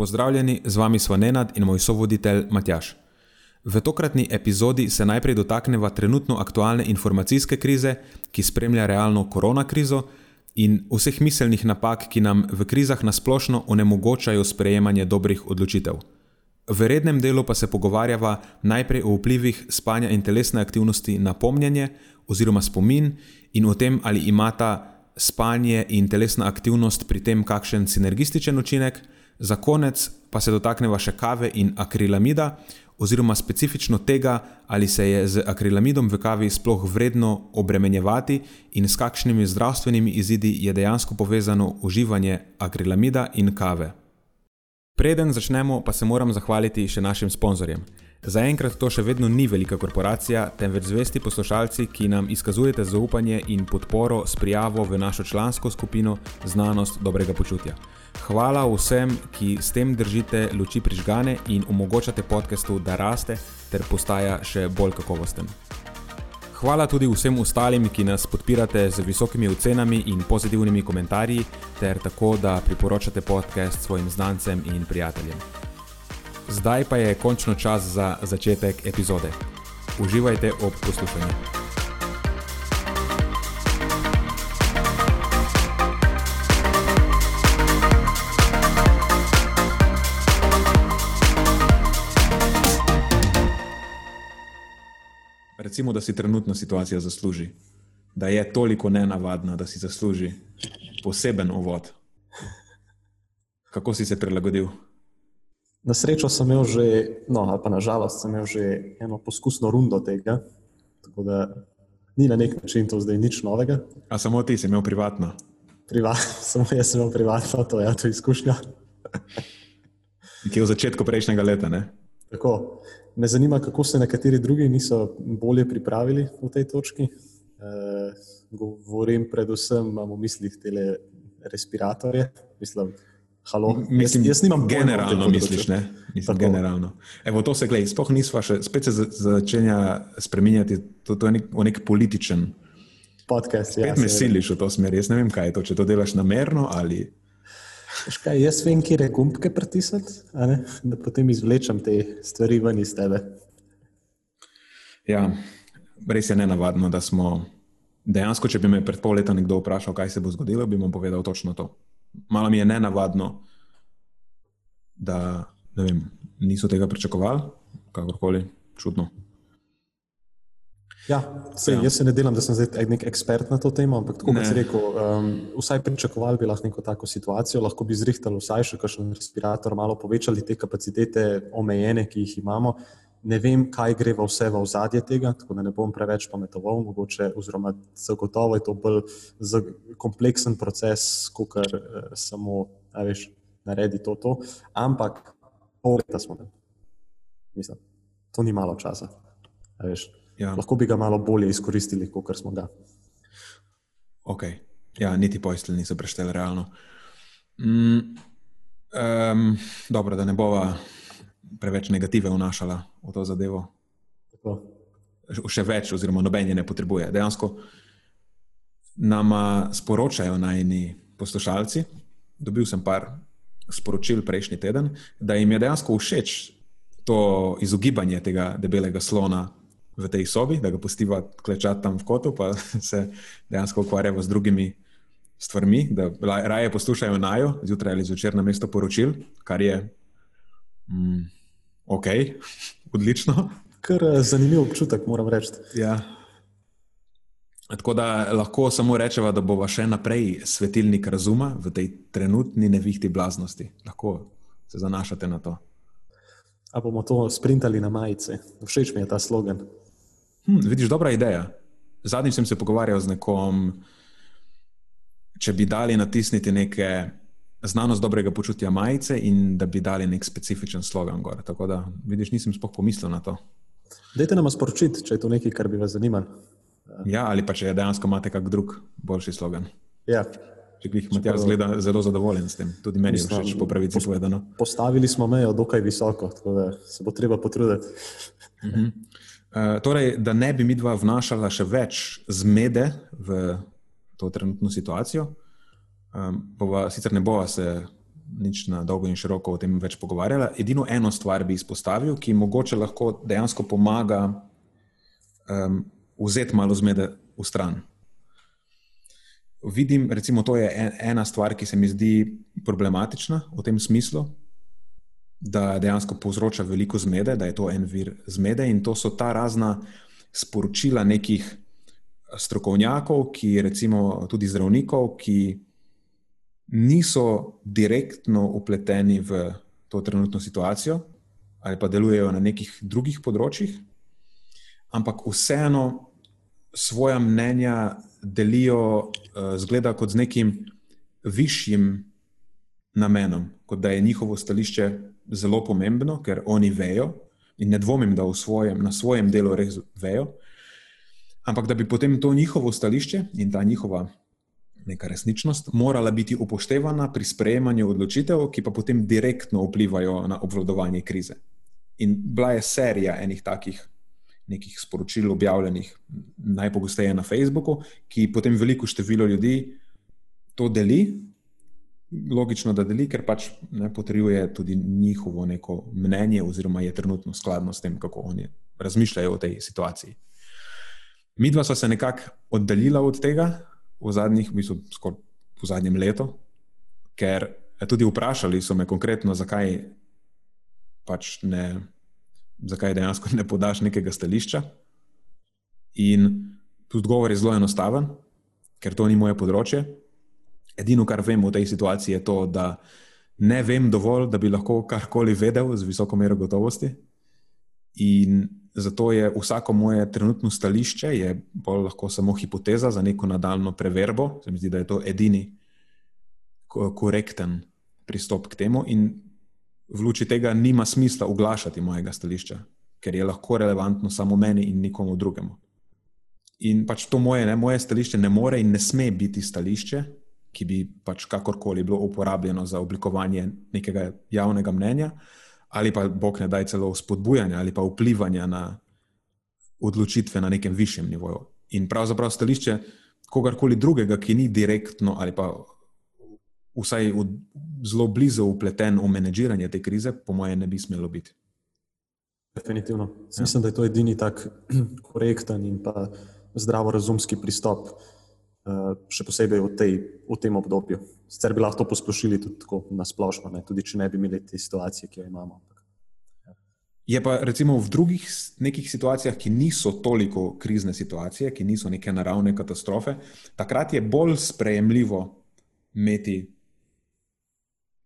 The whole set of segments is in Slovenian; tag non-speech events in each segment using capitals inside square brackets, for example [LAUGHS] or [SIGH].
Pozdravljeni, z vami smo Nenad in moj sovoditelj Matjaš. V tokratni epizodi se najprej dotaknemo trenutno aktualne informacijske krize, ki spremlja realno korona krizo in vseh miselnih napak, ki nam v krizah nasplošno onemogočajo sprejemanje dobrih odločitev. V rednem delu pa se pogovarjava najprej o vplivih spanja in telesne aktivnosti na pomnjenje oziroma spomin in o tem, ali imata spanje in telesna aktivnost pri tem kakšen sinergističen učinek. Za konec pa se dotaknemo še kave in akrilamida, oziroma specifično tega, ali se je z akrilamidom v kavi sploh vredno obremenjevati in s kakšnimi zdravstvenimi izidi je dejansko povezano uživanje akrilamida in kave. Preden začnemo, pa se moram zahvaliti še našim sponzorjem. Zaenkrat to še vedno ni velika korporacija, temveč zvesti poslušalci, ki nam izkazujete zaupanje in podporo s prijavo v našo člansko skupino Znanost dobrega počutja. Hvala vsem, ki s tem držite luči prižgane in omogočate podkastu, da raste ter postaja še bolj kakovosten. Hvala tudi vsem ostalim, ki nas podpirate z visokimi ocenami in pozitivnimi komentarji, ter tako, da priporočate podcast svojim znancem in prijateljem. Zdaj pa je končno čas za začetek epizode. Uživajte ob poslušanju. Recimo, da si trenutno situacija zasluži, da je toliko nenavadna, da si zasluži poseben uvod. Kako si se prilagodil? Na srečo sem imel že, no, ali pa na žalost, sem imel že eno poskusno rundo tega, tako da ni na nek način to zdaj nič novega. A samo ti si imel privatno? Priva, [LAUGHS] samo jaz sem imel privatno, to je ja, to izkušnja. Ki je v začetku prejšnjega leta. Ne? Tako. Me zanima, kako se nekateri drugi niso bolje pripravili v tej točki. E, govorim predvsem, imamo v mislih te respiratorje. Mislim, Halo, Mislim, jaz, jaz nimam generalno, misliš, ne? Mislim, generalno. Evo, to se gleda, sploh nismo še, spet se začenja spremenjati, to, to je nek, nek političen podcast. Spet ja, me siliš v to smer, jaz ne vem, kaj je to, če to delaš namerno ali. Škaj, jaz vem, kje je gumbke pritisniti, da potem izvlečem te stvari ven iz tebe. Ja, res je nenavadno, da smo dejansko, če bi me pred pol leta nekdo vprašal, kaj se bo zgodilo, bi mu povedal točno to malo mi je nenavadno, da ne vem, niso tega pričakovali, kakorkoli čudno. Ja, sej, ja. Jaz se ne delam, da sem zdaj nek ekspert na to temo, ampak tako kot si rekel, um, vsaj pričakovali bi lahko neko tako situacijo, lahko bi zrihtali vsaj še kakšen respirator, malo povečali te kapacitete, omejene, ki jih imamo. Ne vem, kaj gre v vse v ozadje tega, tako da ne bom preveč pametoval, mogoče, oziroma zagotovo je to bolj kompleksen proces, kot kar uh, samo, da veš, naredi to, to. Ampak pol leta smo tam. Mislim, to ni malo časa. Ja. Lahko bi ga malo bolje izkoristili, kot smo ga. Ok, ja, niti pojstel niso prešteli realno. Mm, um, dobro, da ne bova preveč negative vnašala v to zadevo. Tako. Še več, oziroma noben je ne potrebuje. Dejansko nam sporočajo najni poslušalci. Dobil sem par sporočil prejšnji teden, da jim je dejansko všeč to izogibanje tega debelega slona v tej sobi, da ga pustiva klečati tam v kotu, pa [LAUGHS] se dejansko ukvarjamo z drugimi stvarmi, da raje poslušajo najo zjutraj ali zvečer na mesto poročil, kar je. Mm, Ok, [LAUGHS] odlično. Kar je eh, zanimiv občutek, moram reči. Ja. Tako da lahko samo rečemo, da bomo še naprej svetilnik razuma v tej trenutni nevihti blaznosti. Lahko se zanašate na to. A bomo to sprintali na majice? Všeč mi je ta slogan. Hm, vidiš, dobra ideja. Zadnjič sem se pogovarjal z nekom, če bi dali natisniti neke znanost dobrega počutja majice in da bi dali nek specifičen slogan. Gor. Tako da, vidiš, nisem spoh pomislil na to. Dajte nam sporočiti, če je to nekaj, kar bi vas zanimalo. Ja, ali pa če dejansko imate kak drug boljši slogan. Ja. Če jih imate, zgleda zelo zadovoljen s tem. Tudi meni je všeč, po pravici povedano. Postavili smo mejo dokaj visoko, tako da se bo treba potruditi. Uh, torej, da ne bi mi dva vnašala še več zmede v to trenutno situacijo, um, bova, sicer ne bova se nič na dolgo in široko o tem več pogovarjala. Edino eno stvar bi izpostavil, ki mogoče lahko dejansko pomaga um, vzeti malo zmede v stran. Vidim, recimo, to je ena stvar, ki se mi zdi problematična v tem smislu, da dejansko povzroča veliko zmede, da je to en vir zmede in to so ta razna sporočila nekih strokovnjakov, ki recimo tudi zdravnikov, ki niso direktno upleteni v to trenutno situacijo ali pa delujejo na nekih drugih področjih, ampak vseeno svoja mnenja delijo, uh, zgleda kot z nekim višjim namenom, kot da je njihovo stališče zelo pomembno, ker oni vejo in ne dvomim, da svojem, na svojem delu res vejo. Ampak da bi potem to njihovo stališče in ta njihova neka resničnost morala biti upoštevana pri sprejemanju odločitev, ki pa potem direktno vplivajo na obvladovanje krize. In bila je serija enih takih nekih sporočil objavljenih, najpogosteje na Facebooku, ki potem veliko število ljudi to deli. Logično, da deli, ker pač ne potrjuje tudi njihovo neko mnenje, oziroma je trenutno skladno s tem, kako oni razmišljajo o tej situaciji. Mi dva smo se nekako oddaljila od tega v zadnjih, v bistvu skoraj v zadnjem letu, ker tudi vprašali so me konkretno, zakaj pač ne zakaj dejansko ne podaš nekega stališča. In odgovor je zelo enostaven, ker to ni moje področje. Edino, kar vem v tej situaciji, je to, da ne vem dovolj, da bi lahko karkoli vedel z visoko mero gotovosti. In zato je vsako moje trenutno stališče bolj lahko samo hipoteza za neko nadaljno preverbo. Se mi zdi, da je to edini korekten pristop k temu. In v luči tega nima smisla oglašati mojega stališča, ker je lahko relevantno samo meni in nikomu drugemu. In pač to moje, ne, moje stališče ne more in ne sme biti stališče, ki bi pač kakorkoli bilo uporabljeno za oblikovanje nekega javnega mnenja, ali pa, bog ne daj, celo spodbujanja ali pa vplivanja na odločitve na nekem višjem nivoju. In pravzaprav stališče kogarkoli drugega, ki ni direktno ali pa vsaj v, zelo blizu upleten v menedžiranje te krize, po mojem, ne bi smelo biti. Definitivno. Ja. Mislim, da je to edini tak [CLEARS THROAT] korekten in pa zdravorazumski pristop, še posebej v, tej, v tem obdobju. Sicer bi lahko to posplošili tudi tako na splošno, ne? tudi če ne bi imeli te situacije, ki jo imamo. Je pa recimo v drugih nekih situacijah, ki niso toliko krizne situacije, ki niso neke naravne katastrofe, takrat je bolj sprejemljivo imeti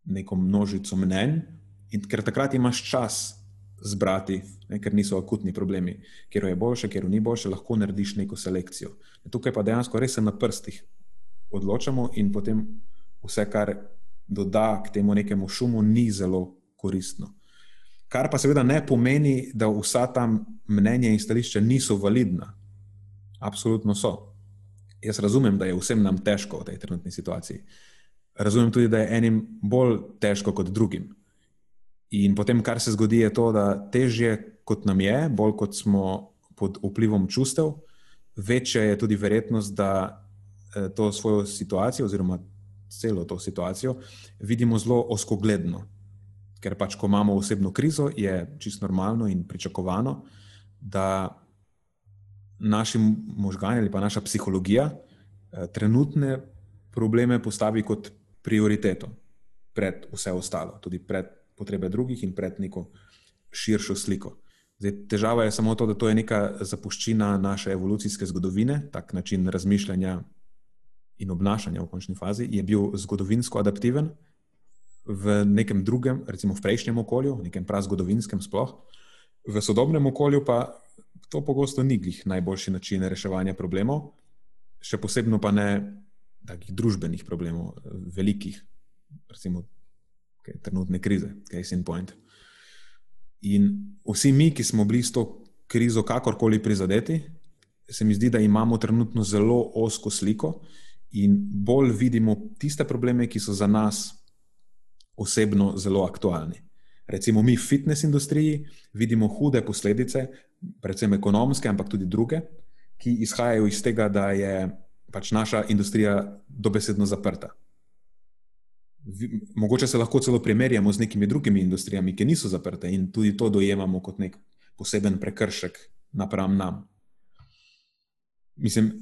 neko množico mnenj, in ker takrat imaš čas zbrati, ne, ker niso akutni problemi, ker je boljše, ker ni boljše, lahko narediš neko selekcijo. Tukaj pa dejansko res se na prstih odločamo, in potem vse, kar doda k temu nekemu šumu, ni zelo koristno. Kar pa seveda ne pomeni, da vsa ta mnenja in stališča niso validna. Absolutno so. Jaz razumem, da je vsem nam težko v tej trenutni situaciji razumem tudi, da je enim bolj težko kot drugim. In potem, kar se zgodi, je to, da težje kot nam je, bolj kot smo pod vplivom čustev, večja je tudi verjetnost, da eh, to svojo situacijo, oziroma celo to situacijo, vidimo zelo oskogledno. Ker pač, ko imamo osebno krizo, je čisto normalno in pričakovano, da naši možgani ali pa naša psihologija eh, trenutne probleme postavi kot prioriteto pred vse ostalo, tudi pred potrebe drugih in pred neko širšo sliko. Zdaj, težava je samo to, da to je neka zapuščina naše evolucijske zgodovine, tak način razmišljanja in obnašanja v končni fazi je bil zgodovinsko adaptiven v nekem drugem, recimo v prejšnjem okolju, v nekem prazgodovinskem sploh. V sodobnem okolju pa to pogosto ni glih najboljši način reševanja problemov, še posebno pa ne takih družbenih problemov, velikih recimo, okay, trenutne krize, case in point. In vsi mi, ki smo bili s to krizo kakorkoli prizadeti, se mi zdi, da imamo trenutno zelo osko sliko in bolj vidimo tiste probleme, ki so za nas osebno zelo aktualni. Recimo, mi v fitness industriji vidimo hude posledice, predvsem ekonomske, ampak tudi druge, ki izhajajo iz tega, da je pač naša industrija dobesedno zaprta. Mogoče se lahko celo primerjamo z nekimi drugimi industrijami, ki niso zaprte in tudi to dojemamo kot nek poseben prekršek napram nam. Mislim,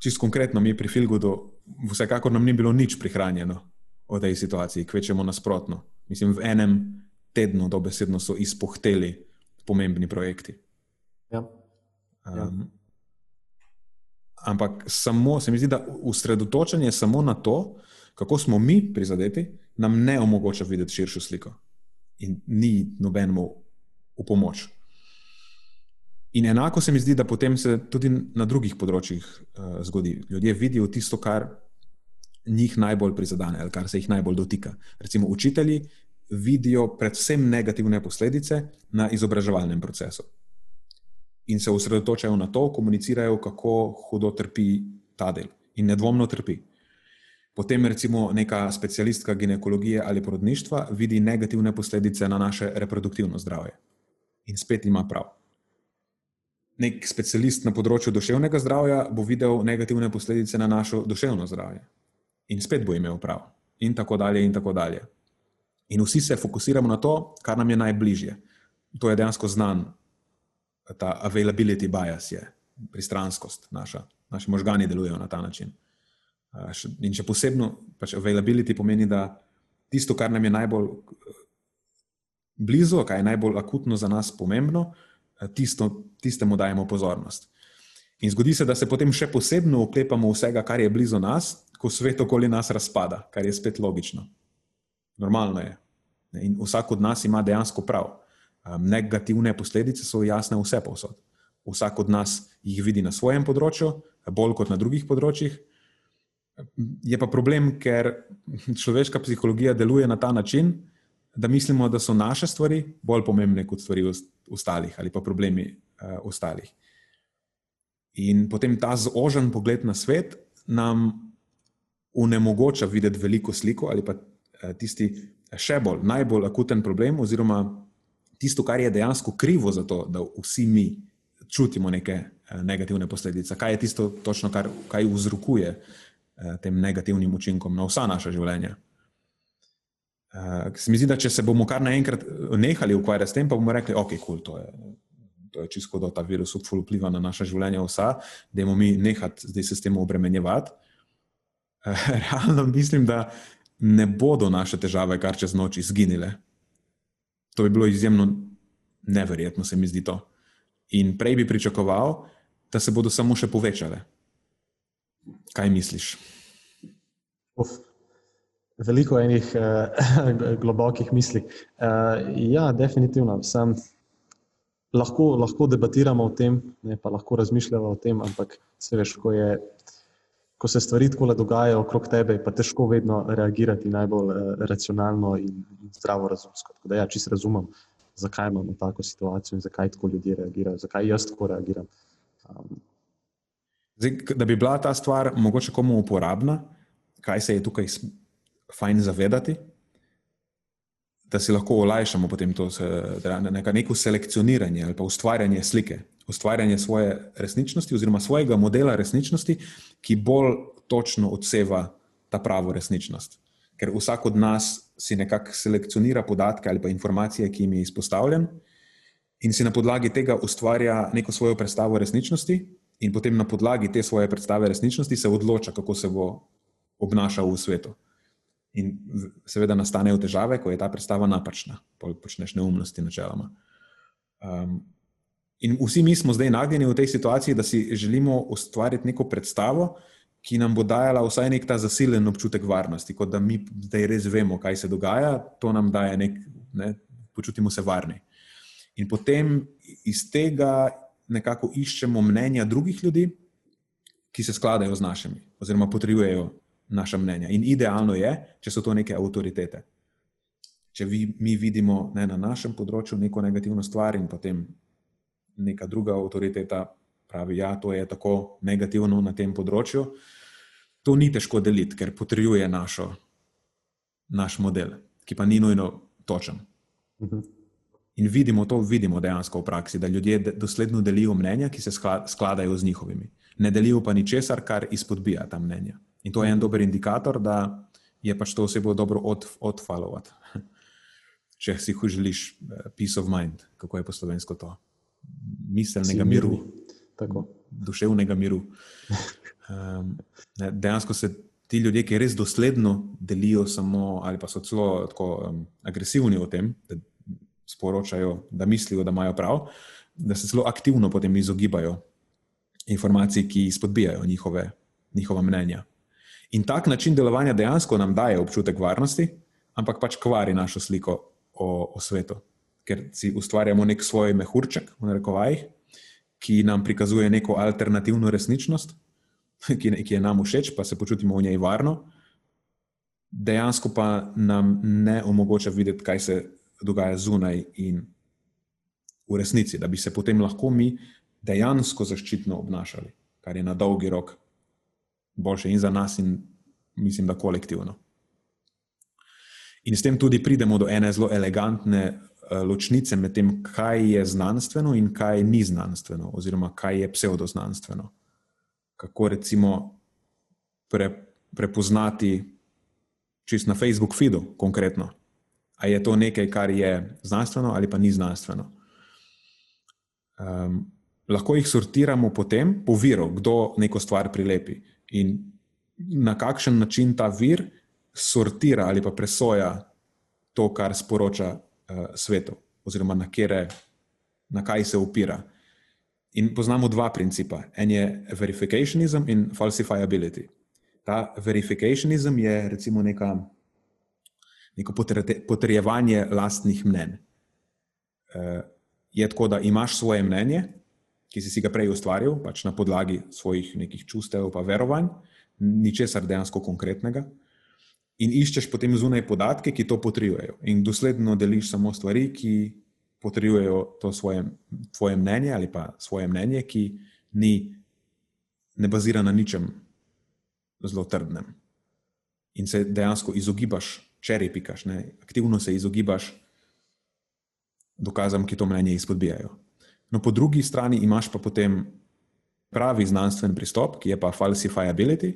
čisto konkretno, mi pri Filgudu, vsekakor nam ni bilo nič prihranjeno v tej situaciji, kvečemo nasprotno. Mislim, v enem tednu dobesedno so izpohteli pomembni projekti. Ja. Ja. Um, ampak samo, se mi zdi, da usredotočanje samo na to, kako smo mi prizadeti, nam ne omogoča videti širšo sliko in ni nobenemu v pomoč. In enako se mi zdi, da potem se tudi na drugih področjih uh, zgodi. Ljudje vidijo tisto, kar njih najbolj prizadene ali kar se jih najbolj dotika. Recimo, učitelji vidijo predvsem negativne posledice na izobraževalnem procesu in se osredotočajo na to, komunicirajo, kako hudo trpi ta del in nedvomno trpi. Potem, recimo, neka specialistka ginekologije ali porodništva vidi negativne posledice na naše reproduktivno zdravje in spet ima prav. Nek specialist na področju duševnega zdravja bo videl negativne posledice na naše duševno zdravje in spet bo imel prav, in tako dalje, in tako dalje. In vsi se fokusiramo na to, kar nam je najbližje. To je dejansko znan, ta availability bias je, pristranskost naša. Naši možgani delujejo na ta način. In še posebno, pač availability pomeni, da tisto, kar nam je najbolj blizu, kar je najbolj akutno za nas pomembno, tisto, tistemu dajemo pozornost. In zgodi se, da se potem še posebno oklepamo vsega, kar je blizu nas, ko svet okoli nas razpada, kar je spet logično. Normalno je. In vsak od nas ima dejansko prav. Negativne posledice so jasne vse posod. Vsak od nas jih vidi na svojem področju, bolj kot na drugih področjih. Je pa problem, ker človeška psihologija deluje na ta način, da mislimo, da so naše stvari bolj pomembne kot stvari ostalih ali pa problemi uh, ostalih. In potem ta zožen pogled na svet nam onemogoča videti veliko sliko ali pa eh, tisti še bolj, najbolj akuten problem, oziroma tisto, kar je dejansko krivo za to, da vsi mi čutimo neke eh, negativne posledice. Kaj je tisto, točno, kar vzrokuje eh, tem negativnim učinkom na vsa naša življenja. Se mi zdi, da če se bomo kar naenkrat nehali ukvarjati s tem, pa bomo rekli, ok, kul, cool, to je to je čisto, da ta virus vpliva na naše življenje, vsa, da imamo mi nehati zdaj se s tem obremenjevati. [LAUGHS] Realno mislim, da ne bodo naše težave kar čez noč izginile. To bi bilo izjemno neverjetno, se mi zdi to. In prej bi pričakoval, da se bodo samo še povečale. Kaj misliš? Uf. Veliko enih uh, [LAUGHS] globokih misli. Uh, ja, definitivno. Sem, lahko, lahko debatiramo o tem, ne, pa lahko razmišljamo o tem, ampak se veš, ko, je, ko se stvari tako dogajajo okrog tebe, pa težko vedno reagirati najbolj uh, racionalno in, in zdravo razumsko. Tako da ja, čisto razumem, zakaj imamo tako situacijo in zakaj tako ljudje reagirajo, zakaj jaz tako reagiram. Um, Zdaj, da bi bila ta stvar mogoče komu uporabna, kaj se je tukaj fajn zavedati, da si lahko olajšamo potem to neka, neko selekcioniranje ali pa ustvarjanje slike, ustvarjanje svoje resničnosti oziroma svojega modela resničnosti, ki bolj točno odseva ta pravo resničnost. Ker vsak od nas si nekako selekcionira podatke ali pa informacije, ki jim je izpostavljen, in si na podlagi tega ustvarja neko svojo predstavo resničnosti, in potem na podlagi te svoje predstave resničnosti se odloča, kako se bo obnašal v svetu. In seveda nastanejo težave, ko je ta predstava napačna, počneš neumnosti, načeloma. Um, in vsi mi smo zdaj nagnjeni v tej situaciji, da si želimo ustvariti neko predstavo, ki nam bo dajala vsaj nek ta zasilen občutek varnosti, kot da mi zdaj res vemo, kaj se dogaja, to nam daje nek, ne, počutimo se varni. In potem iz tega nekako iščemo mnenja drugih ljudi, ki se skladajo z našimi, oziroma potrjujejo naša mnenja. In idealno je, če so to neke avtoritete. Če vi, mi vidimo ne, na našem področju neko negativno stvar in potem neka druga avtoriteta pravi, da ja, to je tako negativno na tem področju, to ni težko deliti, ker potrjuje našo, naš model, ki pa ni nujno točen. Uh mhm. In vidimo to, vidimo dejansko v praksi, da ljudje dosledno delijo mnenja, ki se skladajo z njihovimi. Ne delijo pa ničesar, kar izpodbija ta mnenja. In to je en dober indikator, da je pač to osebo dobro odfollowati. Od [LAUGHS] Če si hočeš želiš eh, peace of mind, kako je po slovensko to? Miselnega miru. Tako. Duševnega miru. [LAUGHS] Um, dejansko se ti ljudje, ki res dosledno delijo, samo, ali pa so celo tako um, agresivni v tem, da sporočajo, da mislijo, da imajo prav, da se zelo aktivno potem izogibajo informacij, ki spodbijajo njihove, njihova mnenja. In tak način delovanja dejansko nam daje občutek varnosti, ampak pač kvari našo sliko o, o svetu, ker si ustvarjamo nek svoj mehurček, v narekovajih, ki nam prikazuje neko alternativno resničnost, [LAUGHS] ki, ki je nam všeč, pa se počutimo v njej varno. Dejansko pa nam ne omogoča videti, kaj se dogaja zunaj in v resnici, da bi se potem lahko mi dejansko zaščitno obnašali, kar je na dolgi rok boljše in za nas, in mislim, da kolektivno. In s tem tudi pridemo do ene zelo elegantne uh, ločnice med tem, kaj je znanstveno in kaj ni znanstveno, oziroma kaj je pseudoznanstveno. Kako recimo pre, prepoznati čist na Facebook feedu konkretno, ali je to nekaj, kar je znanstveno ali pa ni znanstveno. Um, lahko jih sortiramo potem po viru, kdo neko stvar prilepi in na kakšen način ta vir sortira ali pa presoja to, kar sporoča uh, svetu, oziroma na, kere, na kaj se opira. In poznamo dva principa. En je verifikacionizem in falsifiability. Ta verifikacionizem je recimo neka, neko potrjevanje lastnih mnenj. Uh, je tako, da imaš svoje mnenje, ki si, si ga prej ustvaril, pač na podlagi svojih nekih čustev, pa verovanj, ničesar dejansko konkretnega. In iščeš potem zunaj podatke, ki to potrjujejo. In dosledno deliš samo stvari, ki potrjujejo to svoje, svoje mnenje ali pa svoje mnenje, ki ni, ne bazira na ničem zelo trdnem. In se dejansko izogibaš, čeri pikaš, ne? aktivno se izogibaš dokazom, ki to mnenje izpodbijajo. No, po drugi strani imaš pa potem pravi znanstven pristop, ki je pa falsifiability,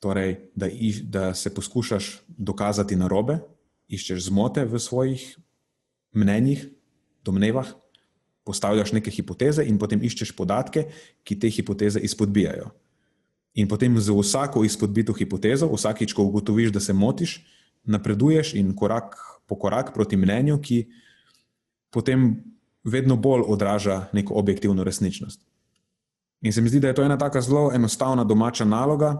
torej da, iš, da se poskušaš dokazati na robe, iščeš zmote v svojih mnenjih, domnevah, postavljaš neke hipoteze in potem iščeš podatke, ki te hipoteze izpodbijajo. In potem za vsako izpodbito hipotezo, vsakič, ko ugotoviš, da se motiš, napreduješ in korak po korak proti mnenju, ki potem vedno bolj odraža neko objektivno resničnost. In se mi zdi, da je to ena tako zelo enostavna domača naloga.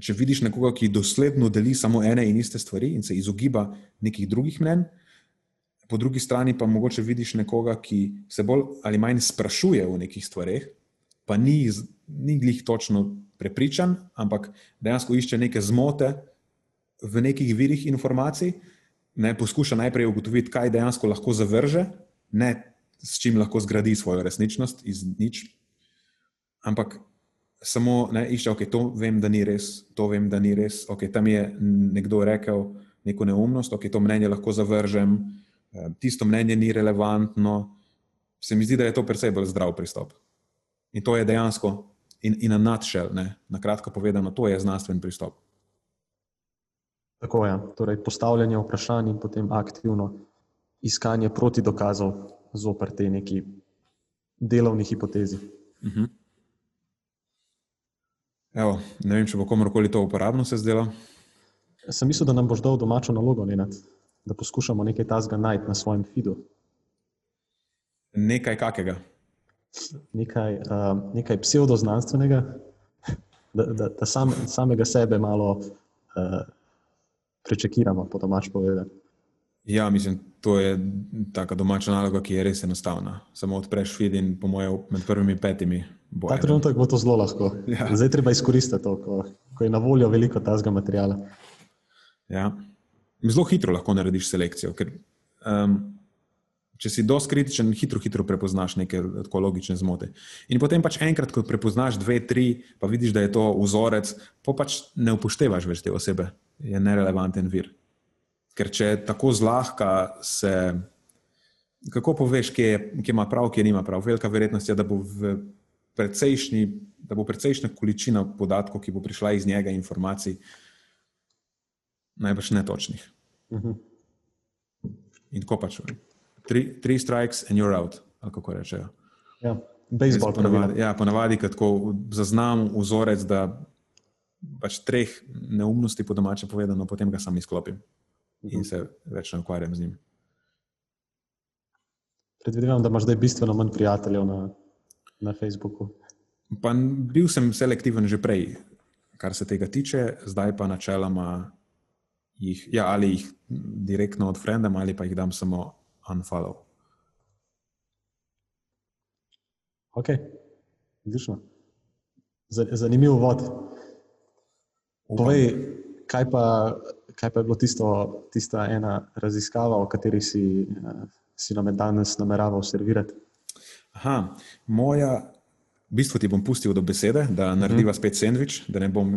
Če vidiš nekoga, ki dosledno deli samo ene in iste stvari in se izogiba nekih drugih mnen, po drugi strani pa mogoče vidiš nekoga, ki se bolj ali manj sprašuje o nekih stvareh, pa ni, ni glih točno prepričan, ampak dejansko išče neke zmote v nekih virih informacij, ne poskuša najprej ugotoviti, kaj dejansko lahko zavrže, ne s čim lahko zgradi svojo resničnost iz nič, ampak samo ne, išče, ok, to vem, da ni res, to vem, da ni res, ok, tam je nekdo rekel neko neumnost, ok, to mnenje lahko zavržem, eh, tisto mnenje ni relevantno. Se mi zdi, da je to precej bolj zdrav pristop. In to je dejansko, in, in na nutshell, ne, na kratko povedano, to je znanstven pristop. Tako je, torej postavljanje vprašanj in potem aktivno iskanje proti dokazov zoper te neki delovni hipotezi. Uh mhm. -huh. Evo, ne vem, če bo komorkoli to uporabno se zdelo. Sem mislil, da nam boš dal domačo nalogo, Nenad, da poskušamo nekaj tasga najti na svojem feedu. Nekaj kakega. Nekaj, uh, nekaj pseudoznanstvenega, [LAUGHS] da, da, da sam, samega sebe malo uh, prečekiramo, po domač povedano. Ja, mislim, to je taka domača naloga, ki je res enostavna. Samo odpreš feed in po mojem, med prvimi petimi. Ta trenutek bo to zelo lahko. Ja. Zdaj treba izkoristiti to, ko, ko je na voljo veliko tazga materijala. Ja. Zelo hitro lahko narediš selekcijo, ker um, če si dosti kritičen, hitro, hitro prepoznaš neke logične zmote. In potem pač enkrat, ko prepoznaš dve, tri, pa vidiš, da je to vzorec, pa pač ne upoštevaš več te osebe, je nerelevanten vir. Ker če tako zlahka se, kako poveš, kje, je, kje ima prav, kje nima prav, velika verjetnost je, da bo precejšnji, da bo precejšnja količina podatkov, ki bo prišla iz njega, informacij, najbrž netočnih. Uh mhm. -huh. In tako pač. Three, three strikes and you're out, kako rečejo. Ja, baseball. Ponavadi, ja, ponavadi ko zaznam vzorec, da pač treh neumnosti, po domače povedano, potem ga sam izklopim in mhm. se več ne ukvarjam z njim. Predvidevam, da imaš zdaj bistveno manj prijateljev na, na Facebooku. Pa bil sem selektiven že prej, kar se tega tiče, zdaj pa načeloma jih, ja, ali jih direktno odfrendam, ali pa jih dam samo unfollow. Ok, odlično. Zanimiv vod. Povej, kaj pa, kaj pa je bilo tisto, tista ena raziskava, o kateri si, si nam danes nameraval servirati? Aha, moja, v bistvu ti bom pustil do besede, da narediva spet sendvič, da ne bom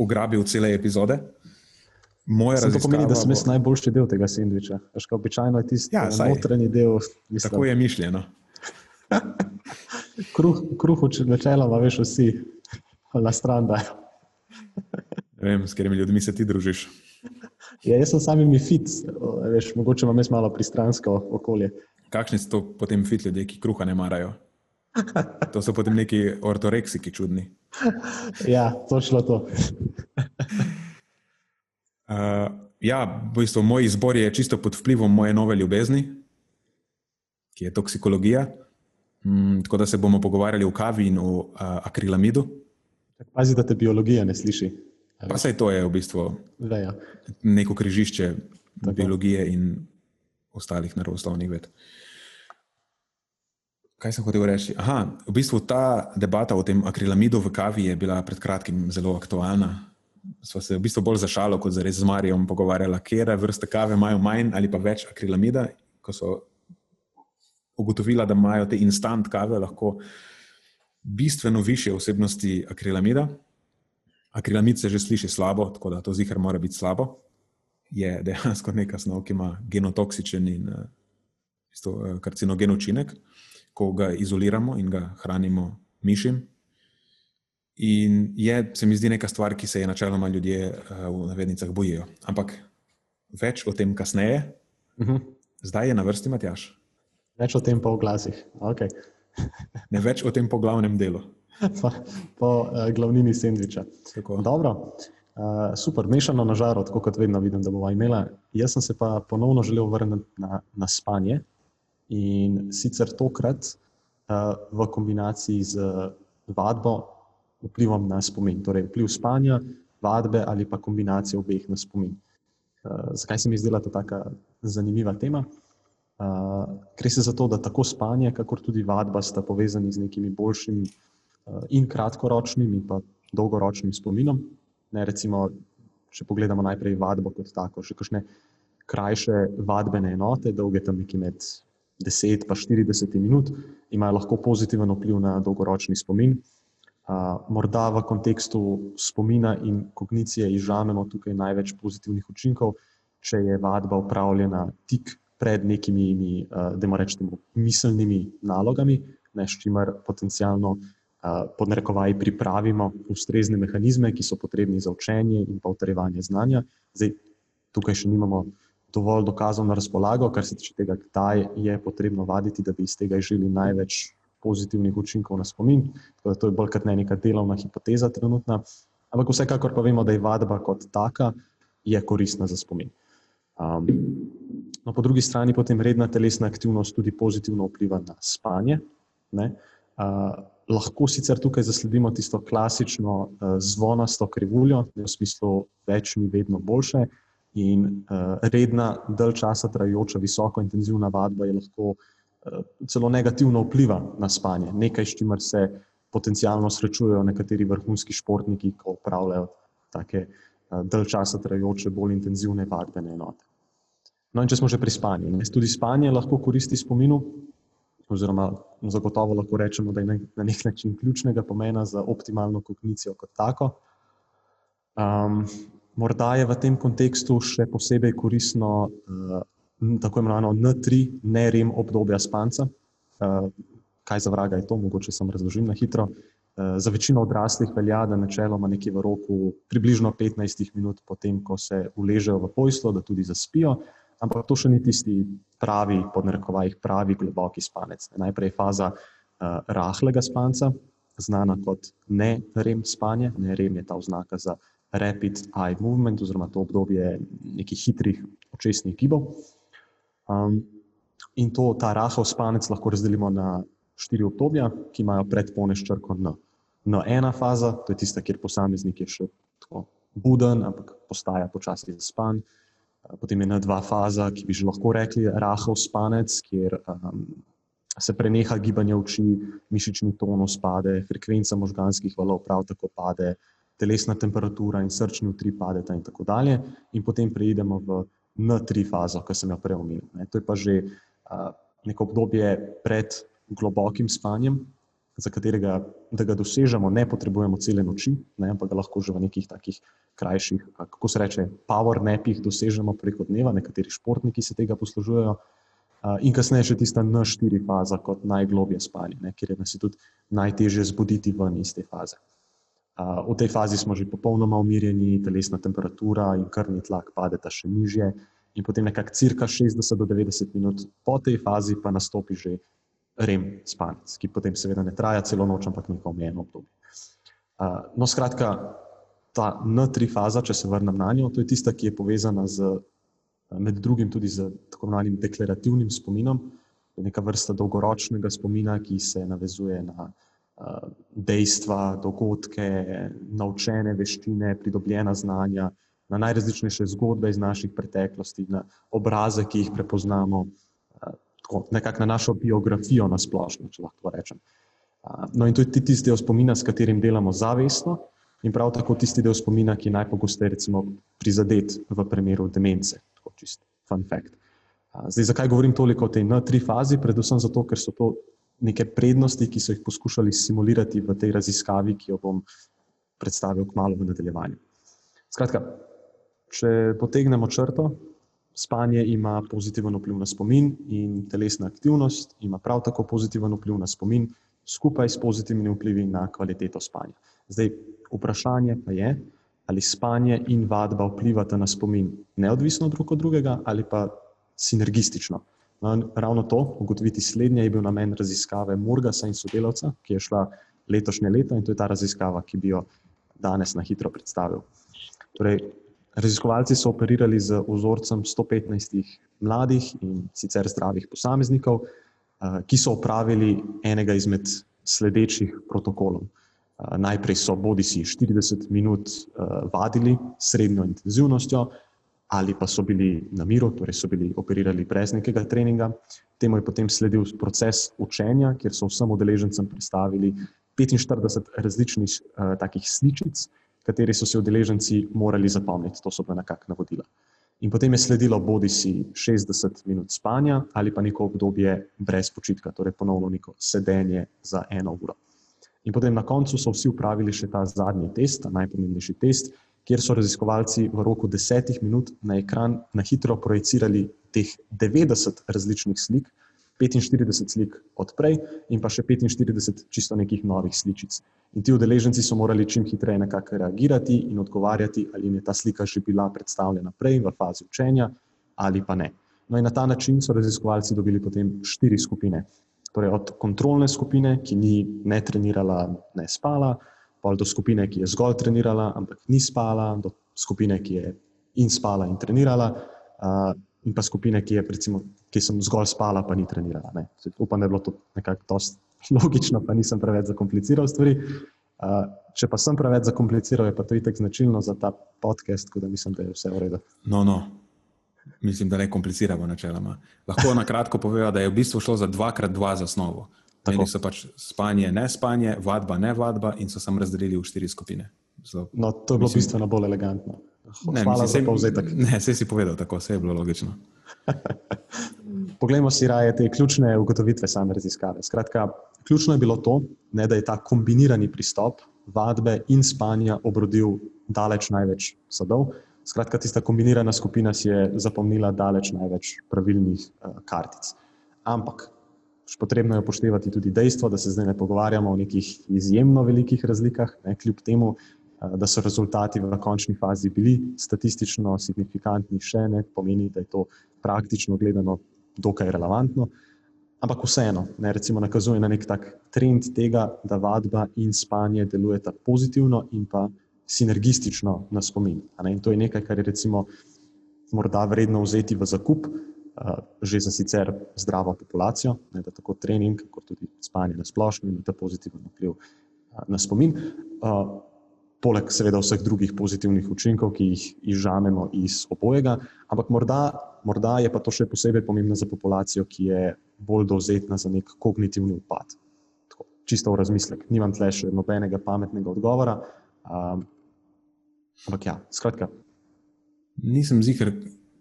ugrabil cele epizode. Moja to pomeni, da sem jaz bo... najboljši del tega sendviča. Veš, običajno je tisti ja, notranji del. Mislim. Tako je mišljeno. [LAUGHS] kruh, kruh načeloma, veš, vsi na stran dajo. Vem, s katerimi ljudmi se ti družiš. Ja, jaz sem samimi fit, veš, mogoče imam jaz malo pristransko okolje. Kakšni so to potem fit ljudje, ki kruha ne marajo? To so potem neki ortoreksiki čudni. Ja, točno to. [LAUGHS] Uh, ja, v bistvu moj izbor je čisto pod vplivom moje nove ljubezni, ki je toksikologija. Mm, tako da se bomo pogovarjali o kavi in o uh, akrilamidu. Pazi, da te biologija ne sliši. Pa sej to je v bistvu Veja. neko križišče tako. biologije in ostalih naravoslovnih ved. Kaj sem hotel reči? Aha, v bistvu ta debata o tem akrilamidu v kavi je bila pred kratkim zelo aktualna smo se v bistvu bolj za šalo, kot za res z Marijo pogovarjali, kje vrste kave imajo manj ali pa več akrilamida. Ko so ugotovila, da imajo te instant kave lahko bistveno više vsebnosti akrilamida. Akrilamid se že sliši slabo, tako da to zihar mora biti slabo. Je dejansko neka snov, ki ima genotoksičen in uh, karcinogen učinek, ko ga izoliramo in ga hranimo mišim, In je, se mi zdi, neka stvar, ki se je načeloma ljudje uh, v navednicah bojijo. Ampak več o tem kasneje, uh mhm. -huh. zdaj je na vrsti Matjaš. Več o tem po glasih. Okay. ne več o tem po glavnem delu. [LAUGHS] po po uh, glavnini sendviča. Dobro. Uh, super, mešano na žaro, tako kot vedno vidim, da bomo imeli. Jaz sem se pa ponovno želel vrniti na, na spanje in sicer tokrat uh, v kombinaciji z vadbo vplivom na spomin, torej vpliv spanja, vadbe ali pa kombinacija obeh na spomin. Uh, zakaj se mi zdela ta tako zanimiva tema? Uh, gre se za to, da tako spanje, kakor tudi vadba sta povezani z nekimi boljšimi uh, in kratkoročnim in pa dolgoročnim spominom. Ne, recimo, če pogledamo najprej vadbo kot tako, še kakšne krajše vadbene enote, dolge tam nekje med 10 in 40 minut, imajo lahko pozitiven vpliv na dolgoročni spomin morda v kontekstu spomina in kognicije izžamemo tukaj največ pozitivnih učinkov, če je vadba upravljena tik pred nekimi, da moramo reči, miselnimi nalogami, ne, s čimer potencialno pod narekovaji pripravimo ustrezne mehanizme, ki so potrebni za učenje in pa utrjevanje znanja. Zdaj, tukaj še nimamo dovolj dokazov na razpolago, kar se tiče tega, kdaj je potrebno vaditi, da bi iz tega želi največ pozitivnih učinkov na spomin. To je bolj kot ne neka delovna hipoteza trenutna. Ampak vsekakor pa vemo, da je vadba kot taka koristna za spomin. Um, no, po drugi strani potem redna telesna aktivnost tudi pozitivno vpliva na spanje. Ne? Uh, lahko sicer tukaj zasledimo tisto klasično uh, zvonasto krivuljo, v smislu več ni vedno boljše. In uh, redna, dalj časa trajajoča, visoko intenzivna vadba je lahko uh, celo negativno vpliva na spanje. Nekaj, s čimer se potencialno srečujejo nekateri vrhunski športniki, ko upravljajo take dalj časa trajajoče, bolj intenzivne vadbene enote. No, in če smo že pri spanju, ne? tudi spanje lahko koristi spominu, oziroma zagotovo lahko rečemo, da je na nek način ključnega pomena za optimalno kognicijo kot tako. Um, morda je v tem kontekstu še posebej koristno uh, tako imenovano N3, ne rem obdobja spanca. Uh, kaj za vraga je to, mogoče sem razložil na hitro. Uh, za večino odraslih velja, da načeloma nekje v roku približno 15 minut, potem ko se uležejo v pojstvo, da tudi zaspijo. Ampak to še ni tisti pravi, pod narekovajih, pravi globoki spanec. Najprej je faza uh, rahlega spanca, znana kot ne rem spanje. Ne rem je ta oznaka za rapid eye movement, oziroma to obdobje nekih hitrih očesnih gibov. Um, in to, ta rahel spanec lahko razdelimo na štiri obdobja, ki imajo predpone s črko N. No, ena faza, to je tista, kjer posameznik je še tako buden, ampak postaja počasi zaspan. Potem je ena dva faza, ki bi že lahko rekli rahel spanec, kjer um, se preneha gibanje oči, mišični tonus pade, frekvenca možganskih valov prav tako pade, telesna temperatura in srčni utrip padeta in tako dalje. In potem preidemo v N3 fazo, ki sem jo prej omenil. To je pa že uh, neko obdobje pred globokim spanjem, za katerega, da ga dosežemo, ne potrebujemo cele noči, ne, ampak ga lahko že v nekih takih krajših, kako se reče, power napih dosežemo preko dneva, nekateri športniki se tega poslužujejo. In kasneje še tista N4 faza, kot najglobje spanje, ne, kjer je nas tudi najtežje zbuditi ven iz te faze. V tej fazi smo že popolnoma umirjeni, telesna temperatura in krvni tlak padeta še nižje, in potem nekako cirka 60 do 90 minut po tej fazi pa nastopi že rem spanec, ki potem seveda ne traja celo noč, ampak neko omejeno obdobje. No, skratka, ta N3 faza, če se vrnem na njo, to je tista, ki je povezana z, med drugim tudi z tako imenovanim deklarativnim spominom, neka vrsta dolgoročnega spomina, ki se navezuje na dejstva, dogodke, naučene veščine, pridobljena znanja, na najrazličnejše zgodbe iz naših preteklosti, na obraze, ki jih prepoznamo tako, nekako na našo biografijo, na splošno, če lahko rečem. No, in to je tisti del spomina, s katerim delamo zavestno, in prav tako tisti del spomina, ki je najpogosteje prizadet v primeru demence. Tako čist fun fact. Zdaj, zakaj govorim toliko o tej N3 fazi? Predvsem zato, ker so to neke prednosti, ki so jih poskušali simulirati v tej raziskavi, ki jo bom predstavil kmalo v nadaljevanju. Skratka, če potegnemo črto, Spanje ima pozitiven vpliv na spomin in telesna aktivnost ima prav tako pozitiven vpliv na spomin, skupaj s pozitivnimi vplivi na kvaliteto spanja. Zdaj, vprašanje pa je, ali spanje in vadba vplivata na spomin neodvisno drug od drugega ali pa sinergistično. No, ravno to, ugotoviti slednje, je bil namen raziskave Murgasa in sodelavca, ki je šla letošnje leto in to je ta raziskava, ki bi jo danes na hitro predstavil. Torej, Raziskovalci so operirali z vzorcem 115 mladih in sicer zdravih posameznikov, eh, ki so opravili enega izmed sledečih protokolov. Eh, najprej so bodi si 40 minut eh, vadili s srednjo intenzivnostjo, ali pa so bili na miru, torej so bili operirali brez nekega treninga. Temu je potem sledil proces učenja, kjer so vsem udeležencem predstavili 45 različnih takih sličic kateri so se udeleženci morali zapomniti, to so bila nekakšna navodila. In potem je sledilo bodi si 60 minut spanja ali pa neko obdobje brez počitka, torej ponovno neko sedenje za eno uro. In potem na koncu so vsi upravili še ta zadnji test, najpomembnejši test, kjer so raziskovalci v roku desetih minut na ekran na hitro projicirali teh 90 različnih slik, 45 slik odprej in pa še 45 čisto nekih novih sličic. In ti udeleženci so morali čim hitreje nekako reagirati in odgovarjati, ali jim je ta slika že bila predstavljena prej v fazi učenja ali pa ne. No in na ta način so raziskovalci dobili potem štiri skupine. Torej od kontrolne skupine, ki ni ne trenirala, ne spala, pa do skupine, ki je zgolj trenirala, ampak ni spala, do skupine, ki je in spala in trenirala, uh, in pa skupine, ki recimo, ki sem zgolj spala, pa ni trenirala. Ne. Upam, da je bilo to nekako dosti [LAUGHS] logično, pa nisem preveč zakompliciral stvari. Uh, če pa sem preveč zakompliciral, je pa to itek značilno za ta podcast, tako da mislim, da je vse v redu. No, no. Mislim, da ne kompliciramo načeloma. Lahko na kratko povem, da je v bistvu šlo za 2x2 zasnovo. Eni so pač spanje, ne spanje, vadba, ne vadba, in so samo razdelili v štiri skupine. Zelo, no, to je bilo mislim, bistveno bolj elegantno. Hvala ne, mislim, za povzetek. Ne, vse si povedal, tako vse je bilo logično. [LAUGHS] Poglejmo si raje te ključne ugotovitve same raziskave. Skratka, ključno je bilo to, ne, da je ta kombinirani pristop vadbe in spanja obrodil daleč največ sadov. Skratka, tista kombinirana skupina si je zapomnila daleč največ pravilnih uh, kartic. Ampak potrebno je upoštevati tudi dejstvo, da se zdaj ne pogovarjamo o nekih izjemno velikih razlikah, ne, kljub temu, da so rezultati v končni fazi bili statistično signifikantni, še ne pomeni, da je to praktično gledano dokaj relevantno. Ampak vseeno, ne, recimo, nakazuje na nek tak trend tega, da vadba in spanje delujeta pozitivno in pa sinergistično na spomin. In to je nekaj, kar je recimo morda vredno vzeti v zakup, že za sicer zdravo populacijo, ne, da tako trening, kot tudi spanje na splošno ima ta pozitiven vpliv uh, na spomin. Uh, Poleg, seveda, vseh drugih pozitivnih učinkov, ki jih izžamemo iz obojega, ampak morda, morda je pa to še posebej pomembno za populacijo, ki je bolj dovzetna za nek kognitivni upad. Tako, čisto v razmislek. Nimam tle še nobenega pametnega odgovora. Um, Ampak ja, skratka. Nisem zihar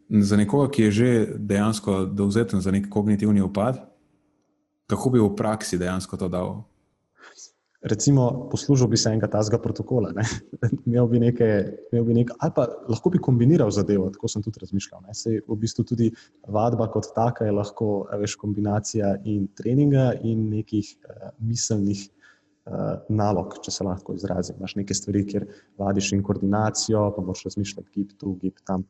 za nekoga, ki je že dejansko dovzeten za nek kognitivni upad, kako bi v praksi dejansko to dal. Recimo, poslužil bi se enega tazga protokola, [LAUGHS] imel bi nekaj, imel bi nekaj, ali pa lahko bi kombiniral zadevo, tako sem tudi razmišljal. Sej v bistvu tudi vadba kot taka je lahko veš, kombinacija in treninga in nekih uh, miselnih uh, nalog, če se lahko izrazim. Imáš neke stvari, kjer vadiš in koordinacijo, pa moraš razmišljati, gib tu, gib tam.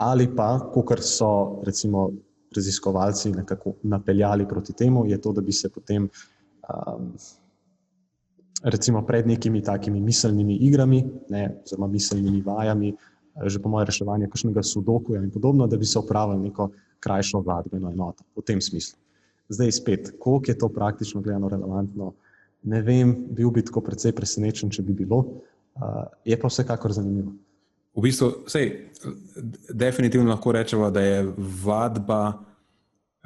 Ali pa, kot so recimo raziskovalci nekako napeljali proti temu, je to, da bi se potem um, recimo pred nekimi takimi miselnimi igrami, ne, oziroma miselnimi vajami, že po mojem reševanju kakšnega sudokuja in podobno, da bi se opravili neko krajšo vadbeno enoto v tem smislu. Zdaj spet, koliko je to praktično gledano relevantno, ne vem, bil bi tako precej presenečen, če bi bilo. Uh, je pa vsekakor zanimivo. V bistvu, sej, definitivno lahko rečemo, da je vadba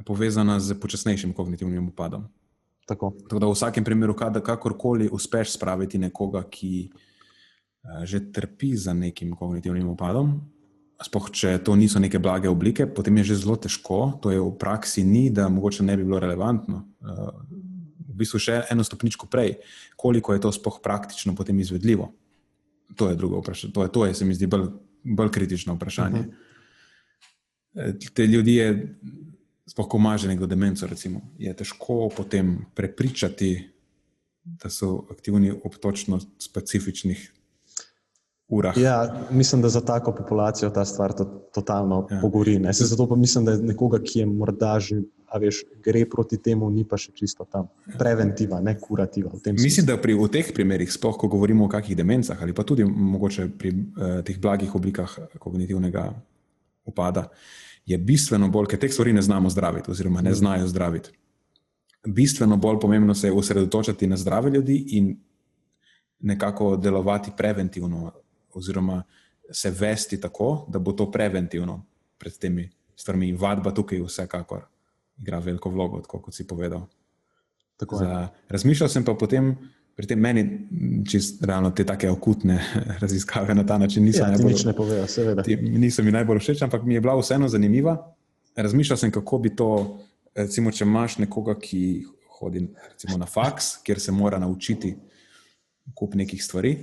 povezana z počasnejšim kognitivnim upadom. Tako. Tako da v vsakem primeru, kada kakorkoli uspeš spraviti nekoga, ki uh, že trpi za nekim kognitivnim upadom, sploh če to niso neke blage oblike, potem je že zelo težko. To je v praksi ni, da mogoče ne bi bilo relevantno. Uh, v bistvu še eno stopničko prej, koliko je to sploh praktično potem izvedljivo. To je drugo vprašanje. To je, to je se mi zdi, bolj, bolj kritično vprašanje. Uh -huh. Te ljudi je, sploh ko imaš nekdo demenco, recimo, je težko potem prepričati, da so aktivni ob točno specifičnih urah. Ja, mislim, da za tako populacijo ta stvar to, totalno ja. pogori. Zato pa mislim, da je nekoga, ki je morda že a veš, gre proti temu, ni pa še čisto tam. Preventiva, ne kurativa. Mislim, da pri teh primerih, sploh ko govorimo o kakih demencah ali pa tudi mogoče pri uh, teh blagih oblikah kognitivnega upada, je bistveno bolj, ker teh stvari ne znamo zdraviti, oziroma ne znajo zdraviti. Bistveno bolj pomembno se je osredotočiti na zdrave ljudi in nekako delovati preventivno, oziroma se vesti tako, da bo to preventivno pred temi stvarmi. Vadba tukaj je vsekakor igra veliko vlogo, tako kot si povedal. Za, razmišljal sem pa potem, pri tem meni, čisto realno, te take okutne [LAUGHS] raziskave na ta način niso ja, najbolj všeč. Niso mi najbolj všeč, ampak mi je bila vseeno zanimiva. Razmišljal sem, kako bi to, recimo, če imaš nekoga, ki hodi recimo, na faks, kjer se mora naučiti kup nekih stvari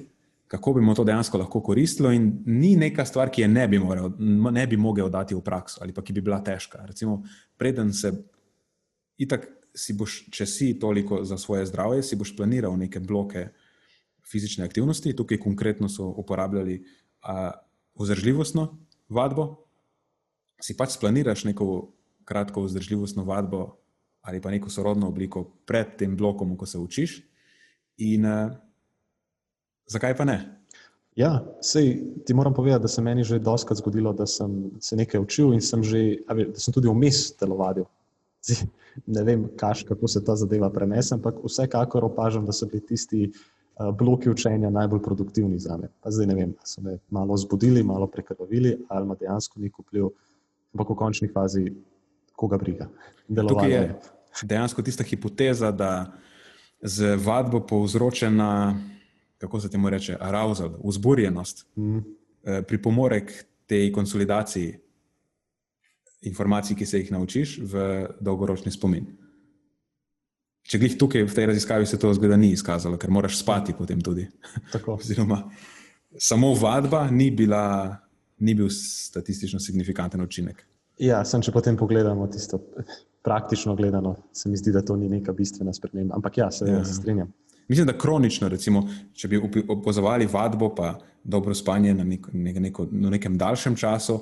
kako bi mu to dejansko lahko koristilo, in ni neka stvar, ki je ne bi, moral, ne bi mogel dati v prakso ali pa ki bi bila težka. Recimo, preden se, itak, si boš, če si toliko za svoje zdravje, si boš planiral neke bloke fizične aktivnosti, tukaj konkretno so uporabljali vzdržljivostno vadbo. Si pač splaniraš neko kratko vzdržljivostno vadbo ali pa neko sorodno obliko pred tem blokom, ko se učiš. In uh, Zakaj pa ne? Ja, sej, ti moram povedati, da se meni že doskrat zgodilo, da sem se nekaj učil in sem že, da sem tudi vmes telovadil. Ne vem, kaš, kako se ta zadeva prenese, ampak vsekakor opažam, da so bili tisti uh, bloki učenja najbolj produktivni za me. Pa zdaj ne vem, so me malo zbudili, malo prekrvavili, ali ima dejansko nek vpliv, ampak v končni fazi, koga briga. Tukaj je, dejansko tista hipoteza, da z vadbo povzročena, kako se temu reče, arousal, vzburjenost, mm. pripomore k tej konsolidaciji informacij, ki se jih naučiš, v dolgoročni spomin. Če glih tukaj v tej raziskavi se to zgleda ni izkazalo, ker moraš spati potem tudi. [LAUGHS] Oziroma, samo vadba ni, bila, ni bil statistično signifikanten učinek. Ja, sem če potem pogledamo tisto praktično gledano, se mi zdi, da to ni neka bistvena sprememba. Ampak ja, se, ja. se strinjam. Mislim, da kronično, recimo, če bi opozovali vadbo, pa dobro spanje na, nek, nek, neko, na nekem daljšem času,